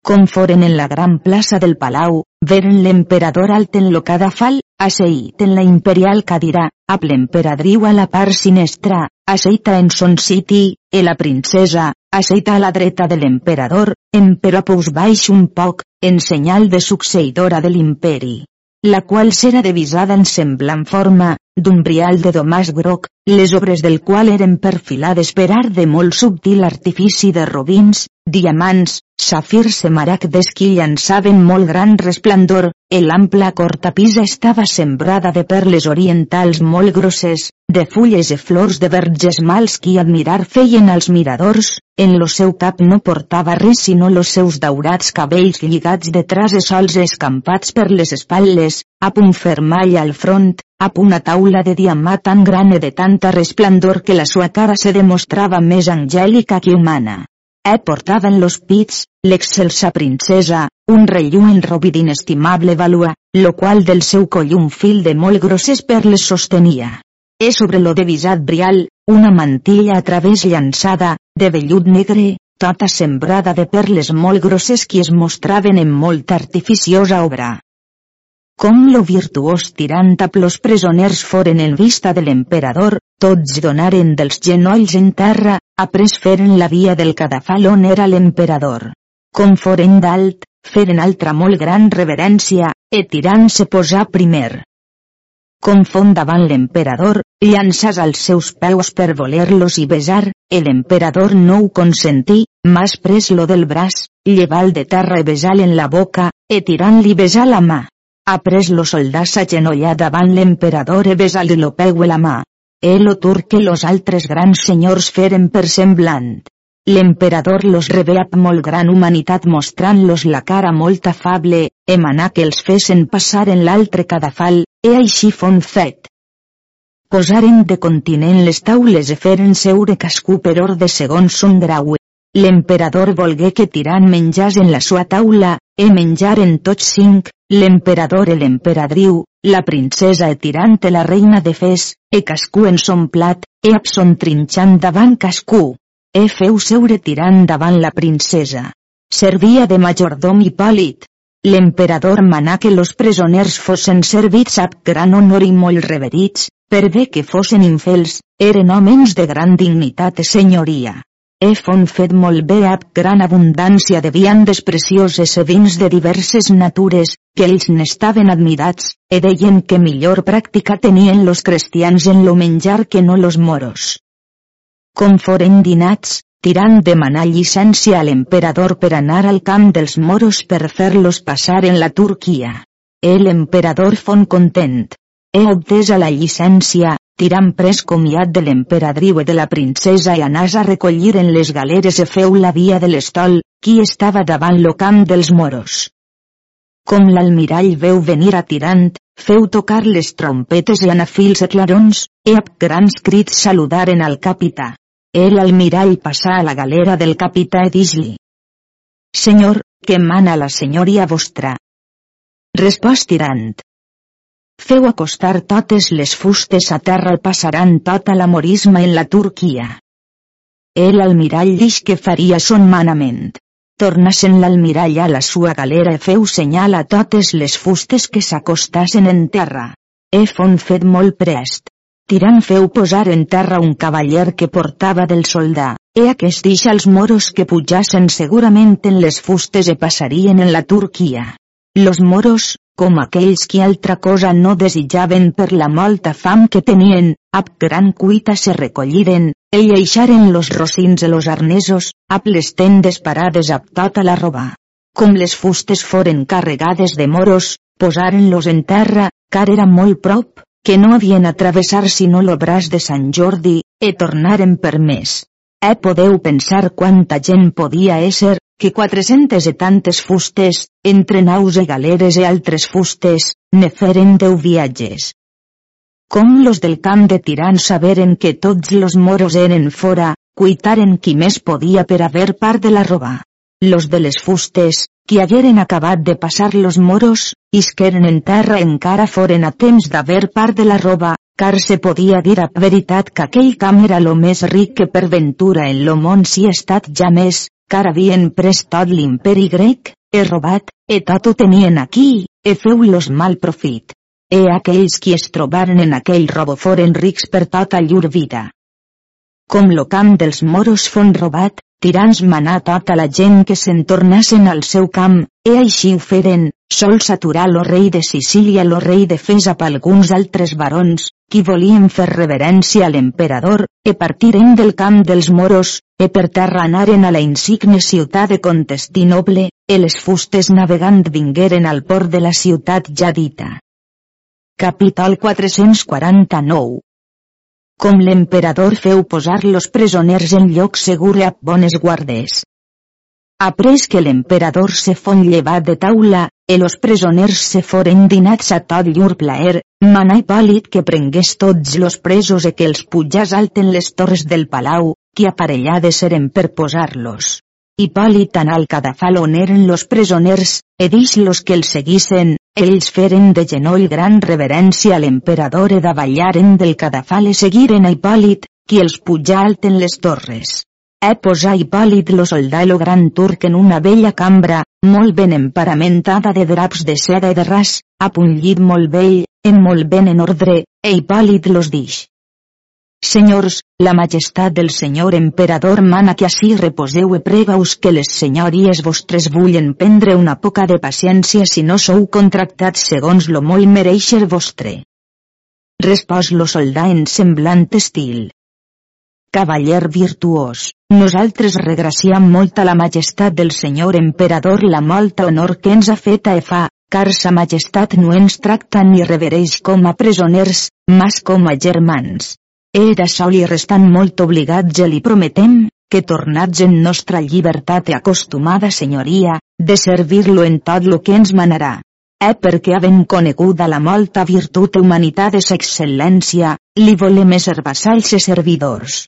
Com foren en la gran plaça del palau, veren l'emperador alt en lo cadafal, asseït en la imperial cadira, amb l'emperadriu a la part sinestra, asseita en son siti, e la princesa, asseita a la dreta de l'emperador, emperò pous baix un poc, en senyal de succeïdora de l'imperi. La qual serà devisada en semblant forma, d'un brial de domàs groc, les obres del qual eren perfilades per art de molt subtil artifici de robins, diamants, safirs i maragdes que llançaven molt gran resplendor, l'ampla cortapisa estava sembrada de perles orientals molt grosses, de fulles i flors de verges mals que admirar feien als miradors, en lo seu cap no portava res sinó los seus daurats cabells lligats de trases sols escampats per les espatlles, a un fermall al front, a una taula de diamà tan gran i de tanta resplendor que la sua cara se demostrava més angèlica que humana. E portava en los pits, l'excelsa princesa, un rellu en robi d'inestimable valua, lo qual del seu coll un fil de molt grosses perles sostenia. És sobre lo devisat brial, una mantilla a través llançada, de vellut negre, tota sembrada de perles molt grosses que es mostraven en molta artificiosa obra. Com lo virtuós tirant a plos presoners foren en vista de l'emperador, tots donaren dels genolls en terra, après feren la via del cadafal on era l'emperador. Com foren dalt, feren altra molt gran reverència, e tirant se posà primer confon davant l'emperador, llançàs als seus peus per voler-los i besar, l'emperador no ho consentí, mas pres lo del braç, lleval de terra i besal en la boca, e tirant-li besar la mà. Après lo soldà s'agenollar davant l'emperador e besar-li lo peu la mà. El tur que los altres grans senyors feren per semblant. L'emperador los rebé amb molt gran humanitat mostrant-los la cara molt afable, emanà que els fessen passar en l'altre cadafal, e així fon fet. Posaren de continent les taules e feren seure cascú per ordre segons son grau. L'emperador volgué que tirant menjars en la sua taula, e menjaren tots cinc, l'emperador e l'emperadriu, la princesa e tirant e la reina de fes, e cascú en son plat, e abson trinxant davant cascú. E feu seure tirant davant la princesa. servia de majordom i pàl·lid. L'emperador manà que los presoners fossin servits amb gran honor i molt reverits, per bé que fossin infels, eren homes de gran dignitat i senyoria. E fon fet molt bé ab gran abundància de viandes precioses i vins de diverses natures, que ells n'estaven admirats, e deien que millor pràctica tenien los cristians en lo menjar que no los moros. Com foren dinats, Tirant demanar llicència a l'emperador per anar al camp dels moros per fer-los passar en la Turquia. El emperador fon content. He obtès a la llicència, Tirant pres comiat de l'emperadriu i de la princesa i anàs a recollir en les galeres e feu la via de l'estol, qui estava davant lo camp dels moros. Com l'almirall veu venir a Tirant, feu tocar les trompetes i anafils e clarons, e amb grans crits saludaren al capità. El almirall passà a la galera del capità i dis-li. Senyor, que mana la senyoria vostra. Respost tirant. Feu acostar totes les fustes a terra i passaran tota la morisma en la Turquia. El almirall dix que faria son manament. Tornasen l'almirall a la sua galera i feu senyal a totes les fustes que s'acostassen en terra. He fon fet molt prest. Tirant feu posar en terra un cavaller que portava del soldà, e aquest dix als moros que pujassen segurament en les fustes e passarien en la Turquia. Los moros, com aquells que altra cosa no desitjaven per la molta fam que tenien, ab gran cuita se recolliren, e lleixaren los rocins e los arnesos, ab les tendes parades ab tota la roba. Com les fustes foren carregades de moros, posaren-los en terra, car era molt prop, que no havien a travessar sinó lo braç de Sant Jordi, e tornaren per més. E podeu pensar quanta gent podia ésser, que 400 e tantes fustes, entre naus e galeres e altres fustes, ne feren deu viatges. Com los del camp de Tirant saberen que tots los moros eren fora, cuitaren qui més podia per haver part de la roba. Los de les fustes, qui hagueren acabat de passar los moros, isqueren en terra encara foren a temps d'haver part de la roba, car se podia dir a veritat que aquell camp era lo més ric que per ventura en lo món si estat ja més, car havien pres tot l'imperi grec, he robat, e tot ho tenien aquí, e feu-los mal profit. E aquells qui es trobaren en aquell robo foren rics per tota llur vida. Com lo camp dels moros fon robat, tirans manà tota la gent que se'n tornassen al seu camp, e així ho feren, sols aturar lo rei de Sicília lo rei de Fes amb alguns altres barons, qui volien fer reverència a l'emperador, e partiren del camp dels moros, e per terra anaren a la insigne ciutat de Contestinoble, e les fustes navegant vingueren al port de la ciutat ja dita. Capítol 449 com l'emperador feu posar los presoners en lloc segur a bones guardes. Après que l'emperador se fon llevat de taula, e los presoners se foren dinats a tot llur plaer, manà pàl·lid que prengués tots los presos e que els pujàs alten les torres del palau, que aparellades eren per posar-los. Hipòlit tan al cadafal on eren los presoners, e dix los que els seguissen, ells feren de genoll gran reverència a l'emperador e davallaren del cadafal e seguiren a Hipòlit, qui els pujà alt en les torres. E posà Hipòlit lo soldà lo gran turc en una vella cambra, molt ben emparamentada de draps de seda i de ras, a un llit molt vell, en molt ben en ordre, e Hipòlit los dix. Senyors, la majestat del senyor emperador mana que així reposeu e prega-us que les senyories vostres vullen prendre una poca de paciència si no sou contractats segons lo molt mereixer vostre. Respòs lo soldà en semblant estil. Cavaller virtuós, nosaltres regraciem molt a la majestat del senyor emperador la molta honor que ens ha feta e fa, car sa majestat no ens tracta ni revereix com a presoners, mas com a germans. Era sol i restant molt obligats i li prometem, que tornats en nostra llibertat acostumada senyoria, de servir-lo en tot lo que ens manarà. Eh perquè havent coneguda la molta virtut humanitat sa excel·lència, li volem ser vassalls i servidors.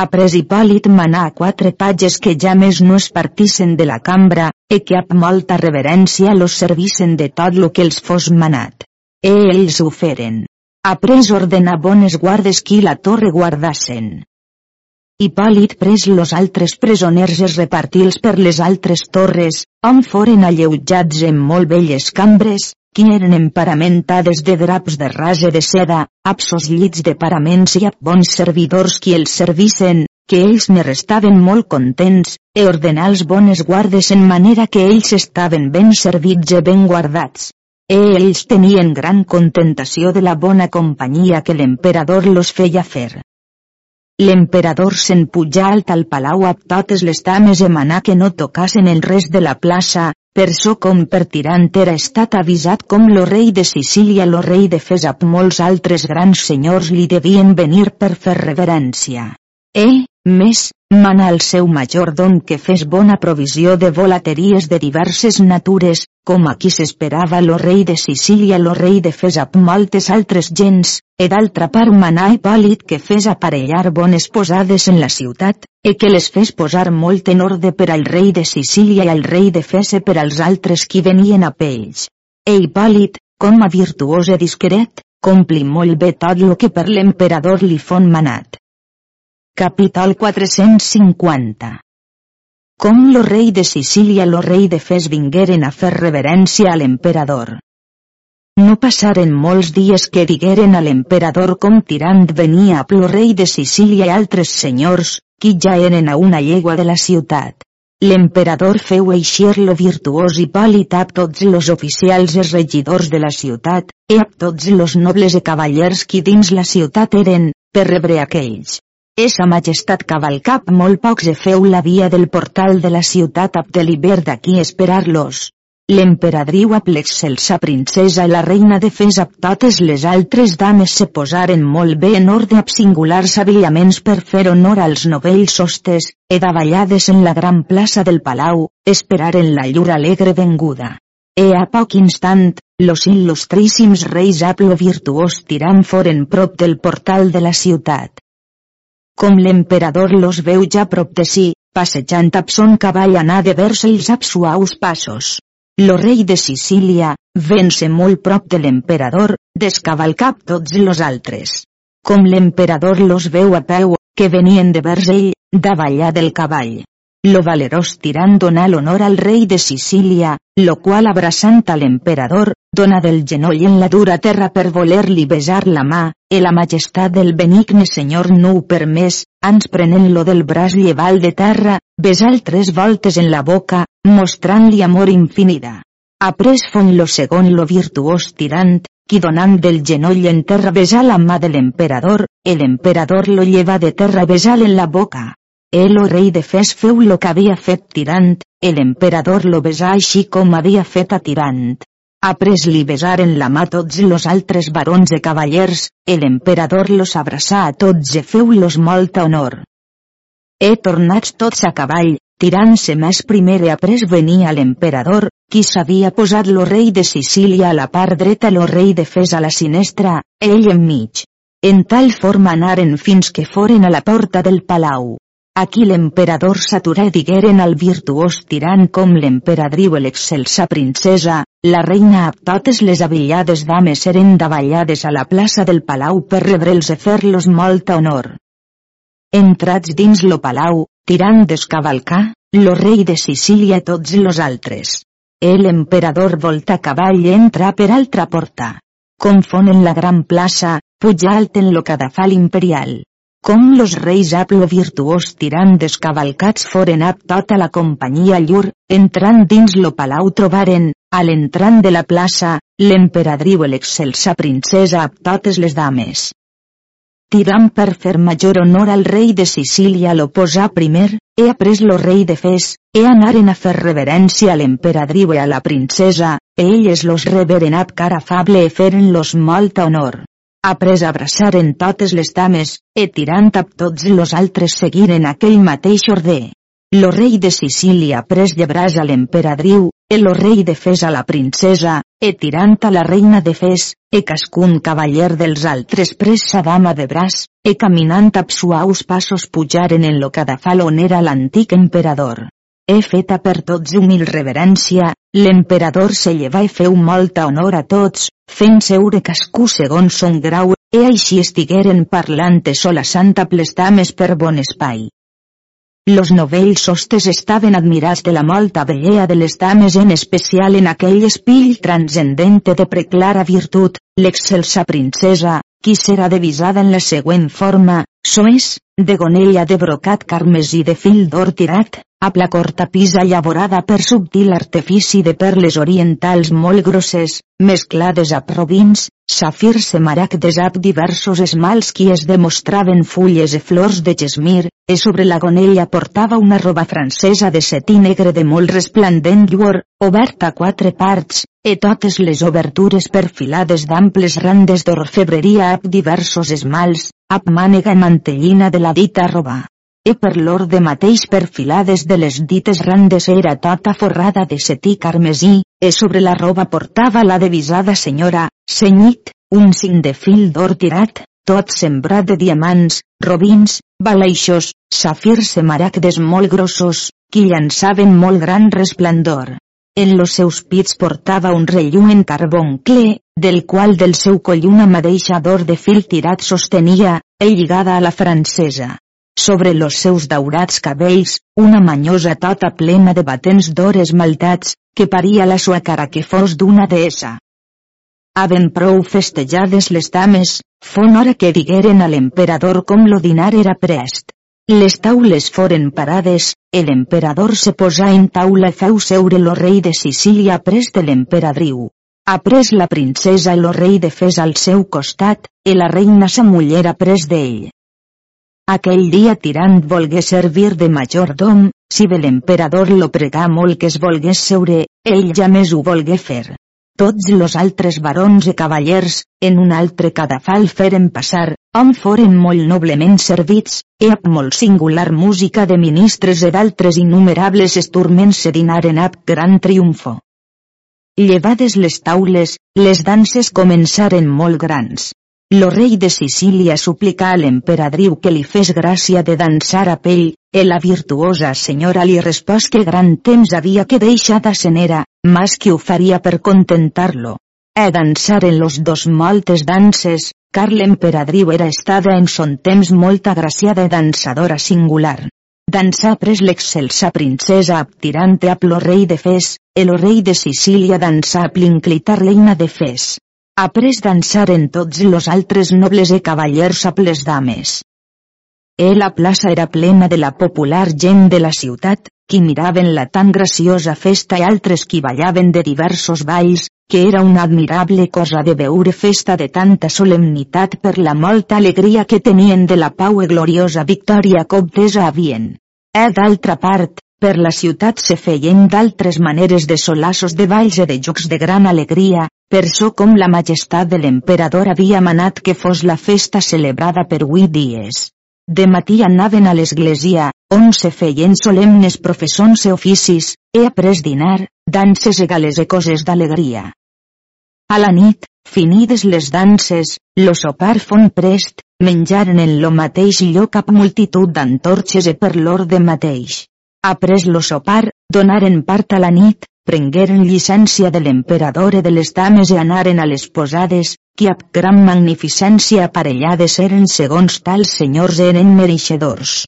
Après Hipòlit manà a quatre patges que ja més no es partissen de la cambra, e que amb molta reverència los servissen de tot lo que els fos manat. E ells ho feren. Après ordena bones guardes qui la torre guardassen. Hipòlit pres los altres presoners es repartils per les altres torres, on foren alleujats en molt belles cambres, que eren emparamentades de draps de rase de seda, absos llits de paraments i ab bons servidors qui els servissen, que ells ne restaven molt contents, e ordenar els bones guardes en manera que ells estaven ben servits i ben guardats. E ells tenien gran contentació de la bona companyia que l'emperador los feia fer. L'emperador se'n pujà al palau amb totes les dames i manà que no tocassen el res de la plaça, per so com per tirant era estat avisat com lo rei de Sicília lo rei de Fes amb molts altres grans senyors li devien venir per fer reverència. E, més, mana al seu majordom que fes bona provisió de volateries de diverses natures, com aquí s'esperava lo rei de Sicília lo rei de fes amb moltes altres gens, e d'altra part manà Hipòlit que fes aparellar bones posades en la ciutat, e que les fes posar molt en orde per al rei de Sicília i al rei de Fese per als altres qui venien a pells. E Hipòlit, com a virtuós e discret, compli molt bé tot lo que per l'emperador li fon manat. Capítol 450 Com lo rei de Sicília lo rei de Fes vingueren a fer reverència a l'emperador. No passaren molts dies que digueren a l'emperador com tirant venia a lo rei de Sicília i altres senyors, qui ja eren a una llegua de la ciutat. L'emperador feu eixir lo virtuós i pàl·lid a tots los oficials i regidors de la ciutat, e a tots los nobles i cavallers qui dins la ciutat eren, per rebre aquells. Esa majestat cavalcap molt pocs e feu la via del portal de la ciutat ab de l'hivern d'aquí esperar-los. L'emperadriu ab l'excelsa princesa i la reina de Fes ab totes les altres dames se posaren molt bé en ordre ab singulars avillaments per fer honor als novells hostes, e davallades en la gran plaça del palau, esperaren la llur alegre venguda. E a poc instant, los il·lustríssims reis ab lo virtuós tirant foren prop del portal de la ciutat. Com l'emperador los veu ja prop de si, passejant ab son cavall anà de vers-els ab suaus passos. Lo rei de Sicília, vence molt prop de l'emperador, descavalcap tots los altres. Com l'emperador los veu a peu, que venien de vers ell, davallar del cavall. Lo valerós tirant donà l'honor al rei de Sicília, lo qual abraçant a l'emperador, dona del genoll en la dura terra per voler-li besar la mà, e la majestat del benigne senyor no ho permès, ans prenent-lo del braç lleval de terra, besal tres voltes en la boca, mostrant-li amor infinida. Après fon lo segon lo virtuós tirant, qui donant del genoll en terra besar la mà de l'emperador, e l'emperador lo lleva de terra besal en la boca. El o rei de Fes feu lo que havia fet Tirant, el emperador lo besà així com havia fet a Tirant. Après li besaren la mà tots los altres barons e cavallers, el emperador los abraçà a tots e feu-los molta honor. He tornats tots a cavall, tirant-se més primer e après venia l'emperador, qui s'havia posat lo rei de Sicília a la part dreta lo rei de Fes a la sinestra, ell enmig. En tal forma anaren fins que foren a la porta del palau. Aquí l'emperador s'aturà digueren al virtuós tirant com l'emperadriu l'excelsa princesa, la reina totes les avillades dames eren davallades a la plaça del palau per rebre'ls e fer-los molta honor. Entrats dins lo palau, tirant descavalcar, lo rei de Sicília tots los altres. El emperador volta cavall entra per altra porta. Confon en la gran plaça, puja alt en lo cadafal imperial com los reis lo virtuós tirant descavalcats foren ap tota la companyia llur, entrant dins lo palau trobaren, a l'entrant de la plaça, l'emperadriu l'excelsa princesa ap totes les dames. Tirant per fer major honor al rei de Sicília lo posà primer, he après lo rei de Fes, e anaren a fer reverència a l'emperadriu i a la princesa, e elles los reveren ap cara afable e feren-los molta honor. Après abraçaren totes les dames, e tirant ab tots los altres seguiren aquell mateix orde. Lo rei de Sicília pres llebràs a l'emperadriu, e lo rei de Fes a la princesa, e tirant a la reina de Fes, e cascun cavaller dels altres pres sa dama de braç, e caminant ab suaus passos pujaren en lo cadafal on era l'antic emperador. He feta per tots humil reverència, l'emperador se lleva i feu molta honor a tots, fent seure cascú segons son grau, e així estigueren parlant sola santa plestames per bon espai. Los novells hostes estaven admirats de la molta bellea de les dames en especial en aquell espill transcendente de preclara virtut, l'excelsa princesa, qui serà devisada en la següent forma, soes, de gonella de brocat carmesí de fil d'or tirat, amb la cortapisa llavorada per subtil artifici de perles orientals molt grosses, mesclades a provins, safirs semaragdes amb diversos esmals qui es demostraven fulles i flors de gesmir, e sobre la gonella portava una roba francesa de setí negre de molt resplendent lluor, oberta a quatre parts, e totes les obertures perfilades d'amples randes d'orfebreria amb diversos esmals, amb mànega mantellina de la dita roba e per l'orde mateix perfilades de les dites randes era tota forrada de setí carmesí, e sobre la roba portava la devisada senyora, senyit, un cinc de fil d'or tirat, tot sembrat de diamants, robins, baleixos, safirs maragdes molt grossos, que llançaven molt gran resplendor. En los seus pits portava un rellu en carboncle, del qual del seu coll una madeixa d'or de fil tirat sostenia, e lligada a la francesa. Sobre los seus daurats cabells, una manyosa tota plena de batents d'or esmaltats, que paria la sua cara que fos d'una deessa. Haben prou festejades les dames, fon hora que digueren a l'emperador com lo dinar era prest. Les taules foren parades, el emperador se posà en taula i feu seure lo rei de Sicília pres de l'emperadriu. Après la princesa i lo rei de Fes al seu costat, i la reina sa muller pres d'ell. Aquell dia Tirant volgué servir de majordom, si bé l'emperador lo pregà molt que es volgués seure, ell ja més ho volgué fer. Tots los altres barons i cavallers, en un altre cadafal feren passar, on foren molt noblement servits, e amb molt singular música de ministres e d'altres innumerables esturments se dinaren ab gran triomfo. Llevades les taules, les danses començaren molt grans. Lo rei de Sicília suplicà a l'emperadriu que li fes gràcia de dansar a pell, e la virtuosa senyora li respòs que gran temps havia que deixar de senera, mas que ho faria per contentar-lo. E dansar en los dos moltes danses, car l'emperadriu era estada en son temps molt agraciada e dansadora singular. Dansà pres l'excelsa princesa abtirante a lo rei de Fes, el rei de Sicília dansà l'inclitar reina de Fes. Après dansaren tots los altres nobles e cavallers a les dames. E la plaça era plena de la popular gent de la ciutat, qui miraven la tan graciosa festa i altres qui ballaven de diversos balls, que era una admirable cosa de veure festa de tanta solemnitat per la molta alegria que tenien de la pau e gloriosa victòria que obtesa havien. E d'altra part, per la ciutat se feien d'altres maneres de solassos de balls i de jocs de gran alegria, per so com la majestat de l'emperador havia manat que fos la festa celebrada per huit dies. De matí anaven a l'església, on se feien solemnes professons e oficis, e après dinar, danses e gales e coses d'alegria. A la nit, finides les danses, lo sopar fon prest, menjaren en lo mateix lloc amb multitud d'antorxes e per l'orde mateix. Après lo sopar, donaren part a la nit, prengueren llicència de l'emperador i de les dames i anaren a les posades, que amb gran magnificència aparellades eren segons tals senyors eren mereixedors.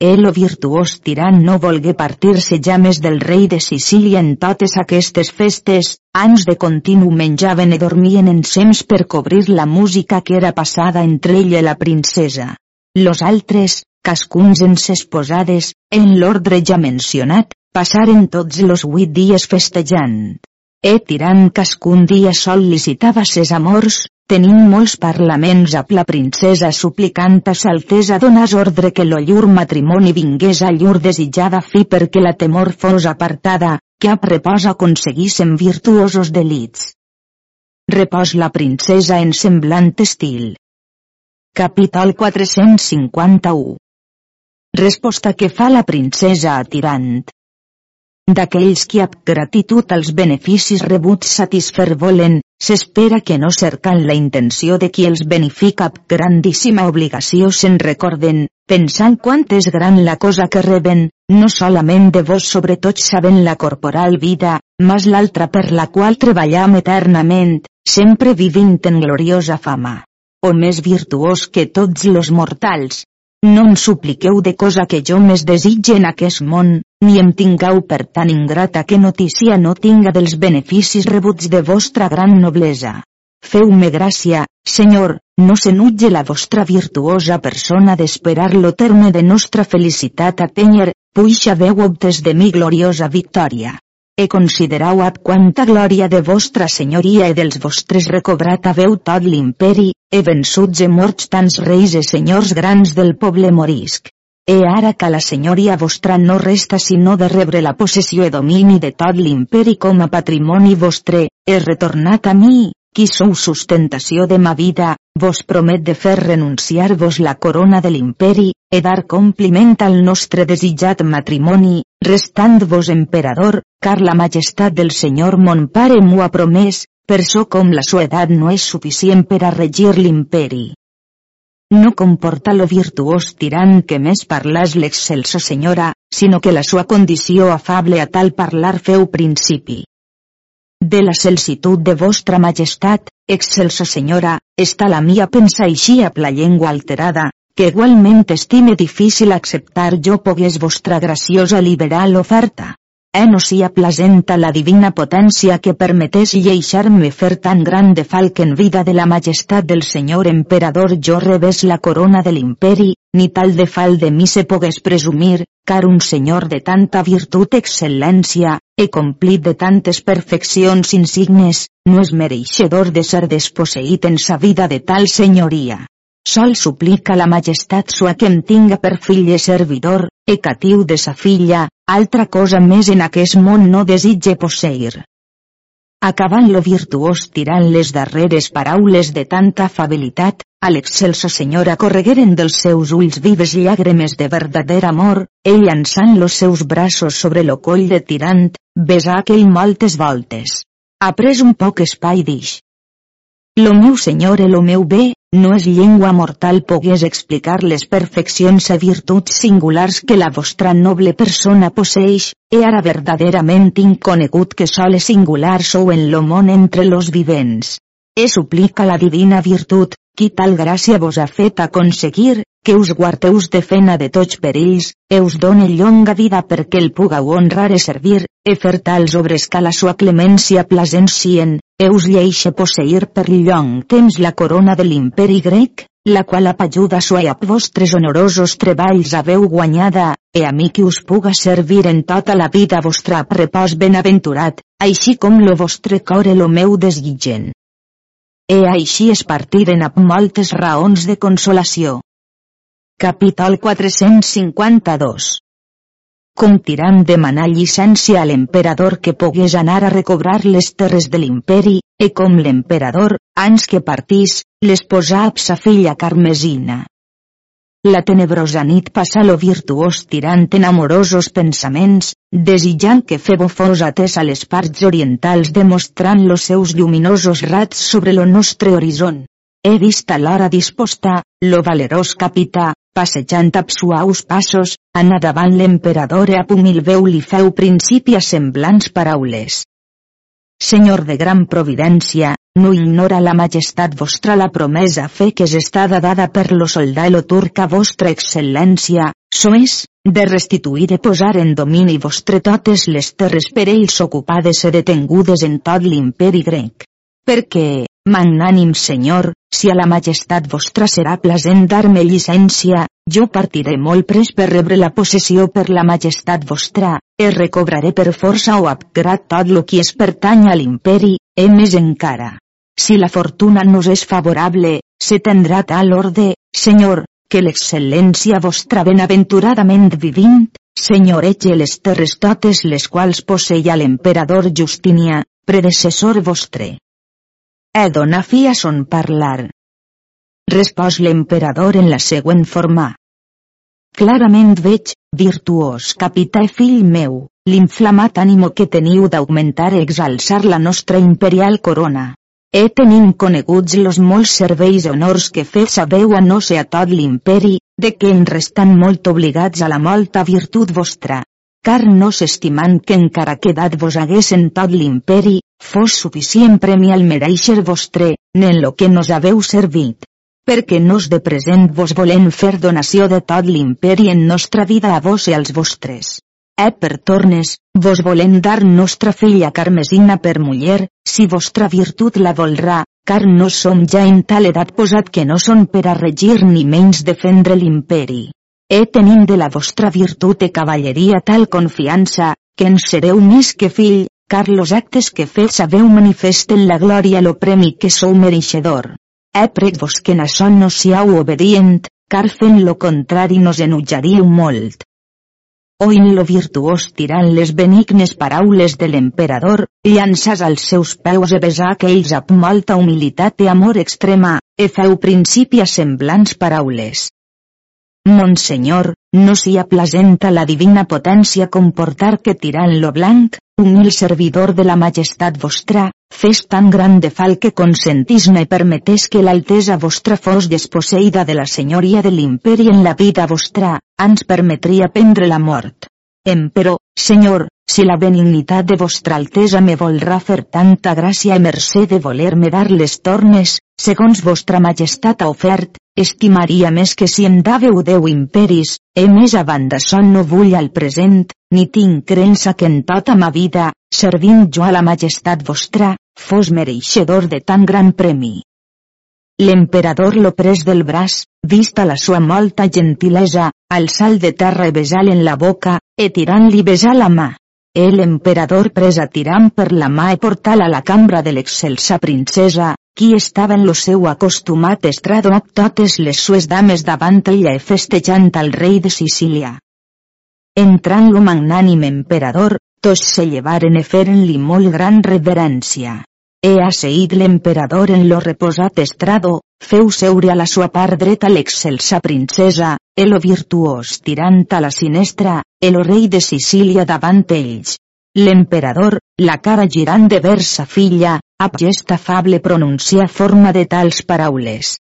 El o virtuós tirant no volgué partir-se ja més del rei de Sicília en totes aquestes festes, anys de continu menjaven i dormien ensems per cobrir la música que era passada entre ell i la princesa. Los altres, cascuns en ses posades, en l'ordre ja mencionat, Passaren tots los huit dies festejant. E tirant cascun dia sol licitava ses amors, tenint molts parlaments amb la princesa suplicant a s'altesa donàs ordre que lo llur matrimoni vingués a llur desitjada fi perquè la temor fos apartada, que a repòs aconseguissin virtuosos delits. Repòs la princesa en semblant estil. Capítol 451 Resposta que fa la princesa a Tirant d'aquells qui amb gratitud als beneficis rebuts satisfer volen, s'espera que no cercant la intenció de qui els benefica amb grandíssima obligació se'n recorden, pensant quant és gran la cosa que reben, no solament de vos sobretot sabent la corporal vida, mas l'altra per la qual treballam eternament, sempre vivint en gloriosa fama. o més virtuós que tots los mortals. No em supliqueu de cosa que jo més desitge en aquest món, ni em tingueu per tan ingrata que notícia no tinga dels beneficis rebuts de vostra gran noblesa. Feu-me gràcia, Senyor, no s'enutge la vostra virtuosa persona d'esperar lo terme de nostra felicitat a tenyer, puixa veu obtes de mi gloriosa victòria. E considerau ab quanta glòria de vostra senyoria i dels vostres recobrat haveu tot l'imperi, e vençuts e morts tants reis e senyors grans del poble morisc. E ara que la senyoria vostra no resta sinó de rebre la possessió e domini de tot l'imperi com a patrimoni vostre, he retornat a mi, qui sou sustentació de ma vida, vos promet de fer renunciar-vos la corona de l'imperi, e dar compliment al nostre desitjat matrimoni, restant-vos emperador, car la majestat del Senyor mon pare m'ho ha promès, per so com la sua edat no és suficient per a regir l'imperi. No comporta lo virtuós tirant que més parlàs l'excelsa senyora, sinó que la sua condició afable a tal parlar feu principi. De la celsitud de vostra majestat, excelsa senyora, està la mia pensa així a la llengua alterada, que igualment estime difícil acceptar jo pogués vostra graciosa liberal oferta. Eh no sia la divina potència que permetés lleixar-me fer tan gran de falc en vida de la majestat del senyor emperador jo revés la corona de l'imperi, ni tal de fal de mi se pogués presumir, car un senyor de tanta virtut excel·lència, e complit de tantes perfeccions insignes, no és mereixedor de ser desposseït en sa vida de tal senyoria. Sol suplica la majestat sua que em tinga per fill i servidor, e catiu de sa filla, altra cosa més en aquest món no desitge posseir. Acabant lo virtuós tirant les darreres paraules de tanta afabilitat, a l'excelsa senyora corregueren dels seus ulls vives llàgrimes de verdader amor, ell llançant los seus braços sobre lo coll de tirant, besà aquell moltes voltes. Ha pres un poc espai d'ix. Lo meu senyor e lo meu bé, no és llengua mortal pogués explicar les perfeccions i virtuts singulars que la vostra noble persona posseix, e ara verdaderament inconegut que sole singular sou en lo món entre los vivents. E suplica la divina virtut, qui tal gràcia vos ha fet aconseguir, que us guardeus de fena de tots perills, e us done llonga vida perquè el pugau honrar e servir, e fer tals obres que la sua clemència plasencien, Eus lleixe posseir per llong temps la corona de l'imperi grec, la qual apajuda sua a vostres honorosos treballs haveu guanyada, e a mi qui us puga servir en tota la vida vostra repòs benaventurat, així com lo vostre cor e lo meu desguigen. E així es partiren amb moltes raons de consolació. Capítol 452 com Tiran demanà llicència a l'emperador que pogués anar a recobrar les terres de l'imperi, e com l'emperador, ans que partís, les posà a sa filla Carmesina. La tenebrosa nit passa lo virtuós tirant en amorosos pensaments, desitjant que Febo fos atès a les parts orientals demostrant los seus lluminosos rats sobre lo nostre horitzon. He vist a l'hora disposta, lo valerós capità, passejant amb suaus passos, anà davant l'emperador e a humil veu li feu principi a semblants paraules. Senyor de gran providència, no ignora la majestat vostra la promesa fe que és estada dada per lo soldà turca vostra excel·lència, sois, de restituir i posar en domini vostre totes les terres per ells ocupades i detengudes en tot l'imperi grec. Perquè, magnànim senyor, si a la majestat vostra serà plasent dar-me llicència, jo partiré molt pres per rebre la possessió per la majestat vostra, e recobraré per força o abgrat tot lo qui es pertany a l'imperi, e més encara. Si la fortuna nos és favorable, se tendrà tal orde, senyor, que l'excel·lència vostra benaventuradament vivint, senyorege les terres totes les quals posseia l'emperador Justinià, predecessor vostre. He dona fi a son parlar. Respòs l'emperador en la següent forma. Clarament veig, virtuós capità i fill meu, l'inflamat ànimo que teniu d'augmentar i exalçar la nostra imperial corona. He tenim coneguts los molts serveis i honors que fet sabeu a no ser a tot l'imperi, de que en restan molt obligats a la molta virtut vostra, car no s'estimant que encara quedat vos haguessin tot l'imperi, fos suficient premi al mereixer vostre, nen lo que nos haveu servit. perquè nos de present vos volem fer donació de tot l'imperi en nostra vida a vos i als vostres. E per tornes, vos volem dar nostra filla Carmesina per muller, si vostra virtut la volrà, car no som ja en tal edat posat que no són per a regir ni menys defendre l'imperi. E tenim de la vostra virtut e cavalleria tal confiança, que ens sereu més que fill, car los actes que feu sabeu manifesten la glòria lo premi que sou mereixedor. He prec vos que na son no siau obedient, car fent lo contrari nos enutjaríeu molt. Oin lo virtuós tirant les benignes paraules de l'emperador, llançàs als seus peus e besar aquells amb molta humilitat i amor extrema, e feu principi a semblants paraules. Monsenyor, no sia placenta la divina potència comportar que tirant lo blanc, humil servidor de la majestat vostra, fes tan gran de fal que consentisme permetés que l'altesa vostra fos desposseïda de la senyoria de l'imperi en la vida vostra, ans permetria prendre la mort. Emperò, senyor, si la benignitat de vostra altesa me volrà fer tanta gràcia i mercè de voler-me dar les tornes, segons vostra majestat ha ofert, estimaria més que si em dàveu deu imperis, e més a banda son no vull al present, ni tinc creença que en tota ma vida, servint jo a la majestat vostra, fos mereixedor de tan gran premi. L'emperador lo pres del braç, vista la sua molta gentilesa, al sal de terra i besal en la boca, e tirant-li besar la mà. El emperador pres a tirant per la mà i portal a la cambra de l'excelsa princesa, qui estava en lo seu acostumat estrado totes les sues dames davant ella e festejant al rei de Sicília. Entrant lo magnànim emperador, tots se llevaren e feren-li molt gran reverència. He asseït l'emperador en lo reposat estrado, feu seure a la sua part dreta princesa, el virtuós tirant a la sinestra, el rei de Sicília davant ells. L'emperador, la cara girant de vers sa filla, a gest afable pronuncia forma de tals paraules.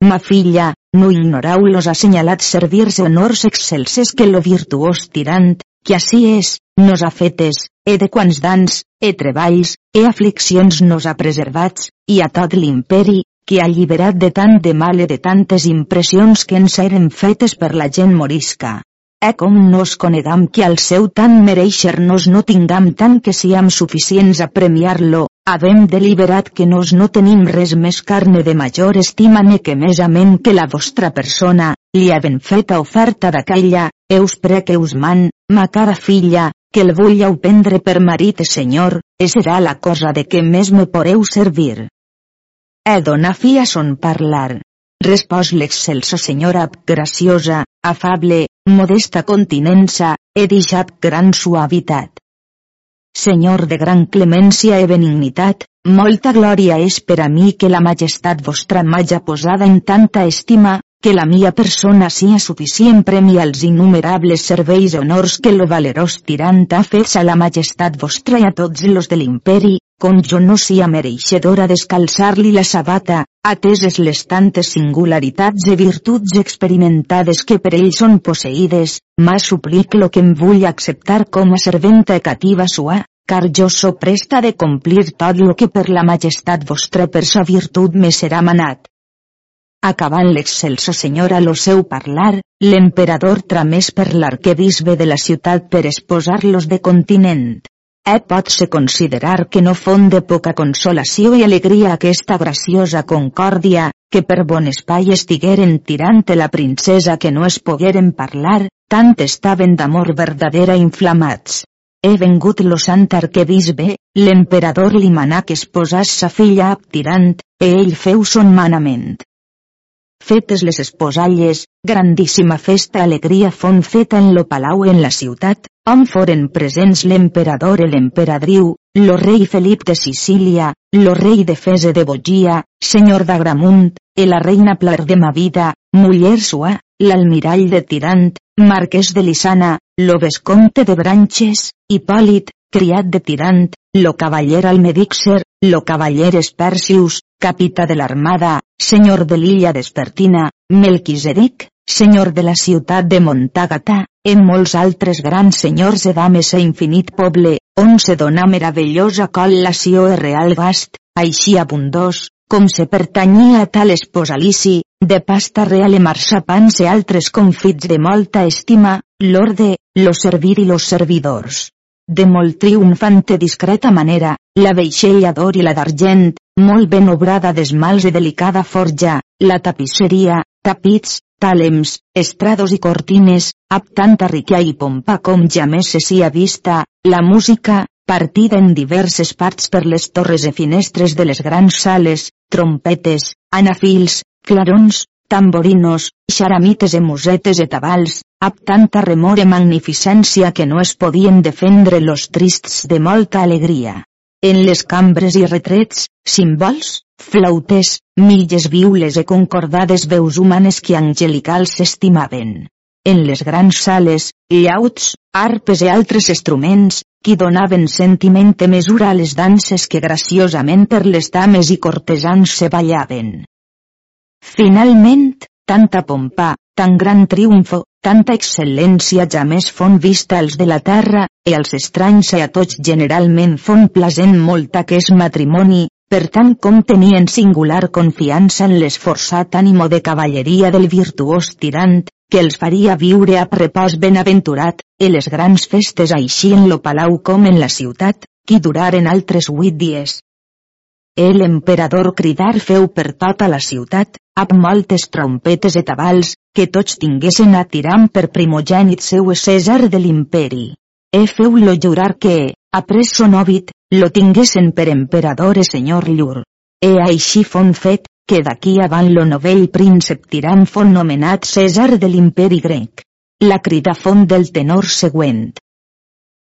Ma filla, no ignorau los assenyalats servirs honors excelses que lo virtuós tirant, que així és, nos ha fetes, e de quants dans, e treballs, e afliccions nos ha preservats, i a tot l'imperi, que ha alliberat de tant de mal e de tantes impressions que ens eren fetes per la gent morisca. E com nos conegam que al seu tant mereixer-nos no tingam tant que siam suficients a premiar-lo, havem deliberat que nos no tenim res més carne de major estima ne que més amén que la vostra persona, li havent feta oferta d'aquella, eus prec eus man, ma cara filla, que el vulleu prendre per marit e senyor, e serà la cosa de què més me poreu servir. E dona fi a son parlar. Respòs l'excelsa senyora graciosa, afable, modesta continença, he deixat gran suavitat. Senyor de gran clemència e benignitat, molta glòria és per a mi que la majestat vostra m'haja posada en tanta estima, que la mia persona sia suficient premi als innumerables serveis honors que lo valerós tirant ha fet a la majestat vostra i a tots los de l'imperi, com jo no sia mereixedora d'escalçar-li la sabata, ateses les tantes singularitats i virtuts experimentades que per ell són posseïdes, mà suplic lo que em vull acceptar com a serventa e cativa sua, car jo so presta de complir tot lo que per la majestat vostra per sa virtut me serà manat. Acabant l'excelsa senyora lo seu parlar, l'emperador tramés per l'arquebisbe de la ciutat per esposar-los de continent. E pot-se considerar que no fon de poca consolació i alegria aquesta graciosa concòrdia, que per bon espai estigueren tirant la princesa que no es pogueren parlar, tant estaven d'amor verdadera inflamats. He vengut lo sant arquebisbe, l'emperador li manà que esposàs sa filla ab tirant, e ell feu son manament. Fetes les esposalles, grandíssima festa alegria fon feta en lo palau en la ciutat, on foren presents l'emperador i l'emperadriu, lo rei Felip de Sicília, lo rei de Fese de Bogia, senyor d'Agramunt, e la reina Plar de Mavida, muller sua, l'almirall de Tirant, marquès de Lisana, lo vescomte de Branches, Hipòlit, criat de Tirant, lo cavaller Almedixer, lo cavaller Espercius, capità de l'armada, senyor de l'illa d'Espertina, Melquisedec, senyor de la ciutat de Montagata, en molts altres grans senyors e dames a infinit poble, on se dona meravellosa col·lació e real gast, així abundós, com se pertanyia a tal esposalici, de pasta real e marsapans e altres confits de molta estima, l'orde, lo servir i los servidors. De molt triomfante discreta manera, la veixella d'or i la d'argent, molt ben obrada d'esmals i delicada forja, la tapisseria, tapits, tàlems, estrados i cortines, amb tanta riquia i pompa com ja més se s'hi ha vista, la música, partida en diverses parts per les torres i finestres de les grans sales, trompetes, anafils, clarons, tamborinos, xaramites i musetes i tabals, amb tanta remor i magnificència que no es podien defendre los trists de molta alegria. En les cambres i retrets, símbols, flautes, milles viules i concordades veus humanes que angelicals s'estimaven. En les grans sales, llauts, arpes i altres instruments, qui donaven sentiment mesura a les danses que graciosament per les dames i cortesans se ballaven. Finalment, tanta pompa, tan gran triomfo, tanta excel·lència ja més fon vista als de la terra, e als estranys i a tots generalment fon plasent molt aquest matrimoni, per tant com tenien singular confiança en l'esforçat ànimo de cavalleria del virtuós tirant, que els faria viure a repòs benaventurat, i les grans festes així en lo palau com en la ciutat, qui duraren altres huit dies. El emperador cridar feu per tota la ciutat, amb moltes trompetes i tabals, que tots tinguessin a tiram per primogènit seu César de l'imperi. E feu-lo jurar que, après son òbit, lo tinguessin per emperador e senyor llur. E així fon fet, que d'aquí avant lo novell príncep tirant fon nomenat César de l'imperi grec. La crida font del tenor següent.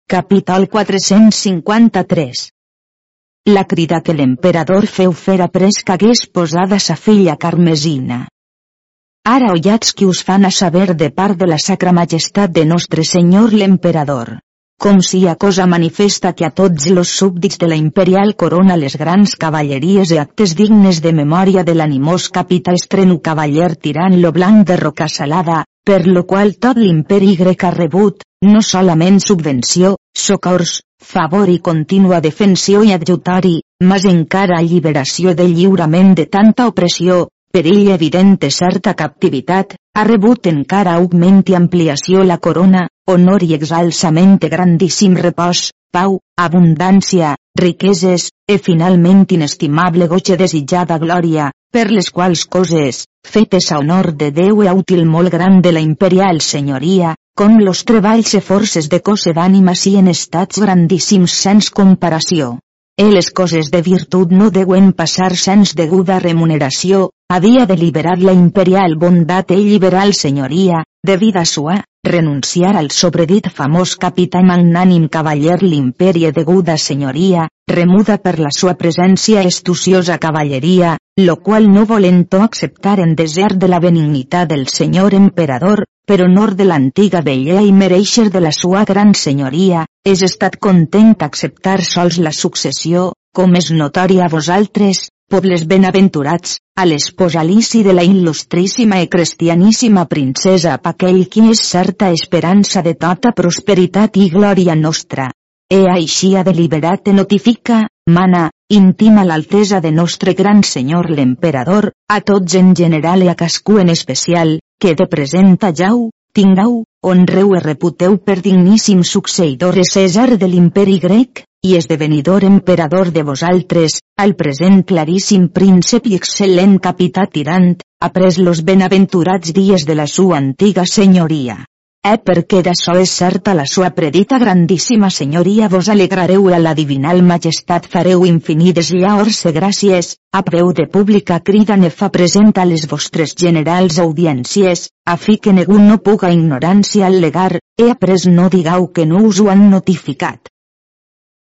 Capítol 453 La crida que l'emperador feu fer après que hagués posada sa filla Carmesina. Ara ollats qui us fan a saber de part de la sacra majestat de nostre senyor l'emperador com si a cosa manifesta que a tots los súbdits de la imperial corona les grans cavalleries i actes dignes de memòria de l'animós capità estreno cavaller tirant lo blanc de roca salada, per lo qual tot l'imperi grec ha rebut, no solament subvenció, socors, favor i contínua defensió i adjutori, mas encara alliberació del lliurament de tanta opressió, perill evident de certa captivitat, ha rebut encara augment i ampliació la corona, honor i exalçament de grandíssim repòs, pau, abundància, riqueses, e finalment inestimable goig desitjada glòria, per les quals coses, fetes a honor de Déu e útil molt gran de la imperial senyoria, com los treballs e forces de cose d'ànima si en estats grandíssims sens comparació. E les coses de virtut no deuen passar sens deguda remuneració, havia deliberat la imperial bondat e liberal senyoria, de vida sua, renunciar al sobredit famós capità magnànim cavaller l'imperi deguda senyoria, remuda per la sua presència estuciosa cavalleria, lo qual no volento acceptar en desert de la benignitat del senyor emperador, per honor de l'antiga vella i mereixer de la sua gran senyoria, és estat content acceptar sols la successió, com és notòria a vosaltres, pobles benaventurats, a l'esposalici de la il·lustríssima i cristianíssima princesa Paquell qui és certa esperança de tota prosperitat i glòria nostra. E així ha deliberat e notifica, mana, intima l'altesa de nostre gran senyor l'emperador, a tots en general i a cascú en especial, que de present jau, tingau, honreu e reputeu per digníssim succeïdor e César de l'imperi grec, i esdevenidor emperador de vosaltres, al present claríssim príncep i excel·lent capità tirant, ha pres los benaventurats dies de la sua antiga senyoria. Eh perquè d'açò és certa la sua predita grandíssima senyoria vos alegrareu a la divinal majestat fareu infinides llaors e gràcies, a peu de pública crida ne fa present a les vostres generals audiències, a fi que ningú no puga ignorància al·legar, he après no digau que no us ho han notificat.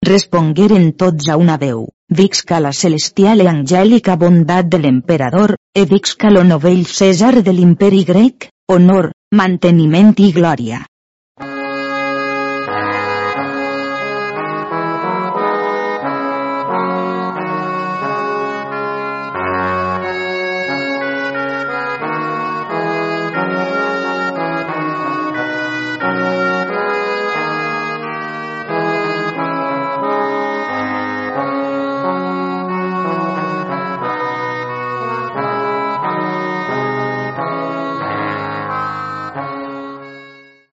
Respongueren tots a una veu, Vixca la celestial i angèlica bondat de l'emperador, e Vixca lo novell César de l'imperi grec, honor, manteniment i glòria.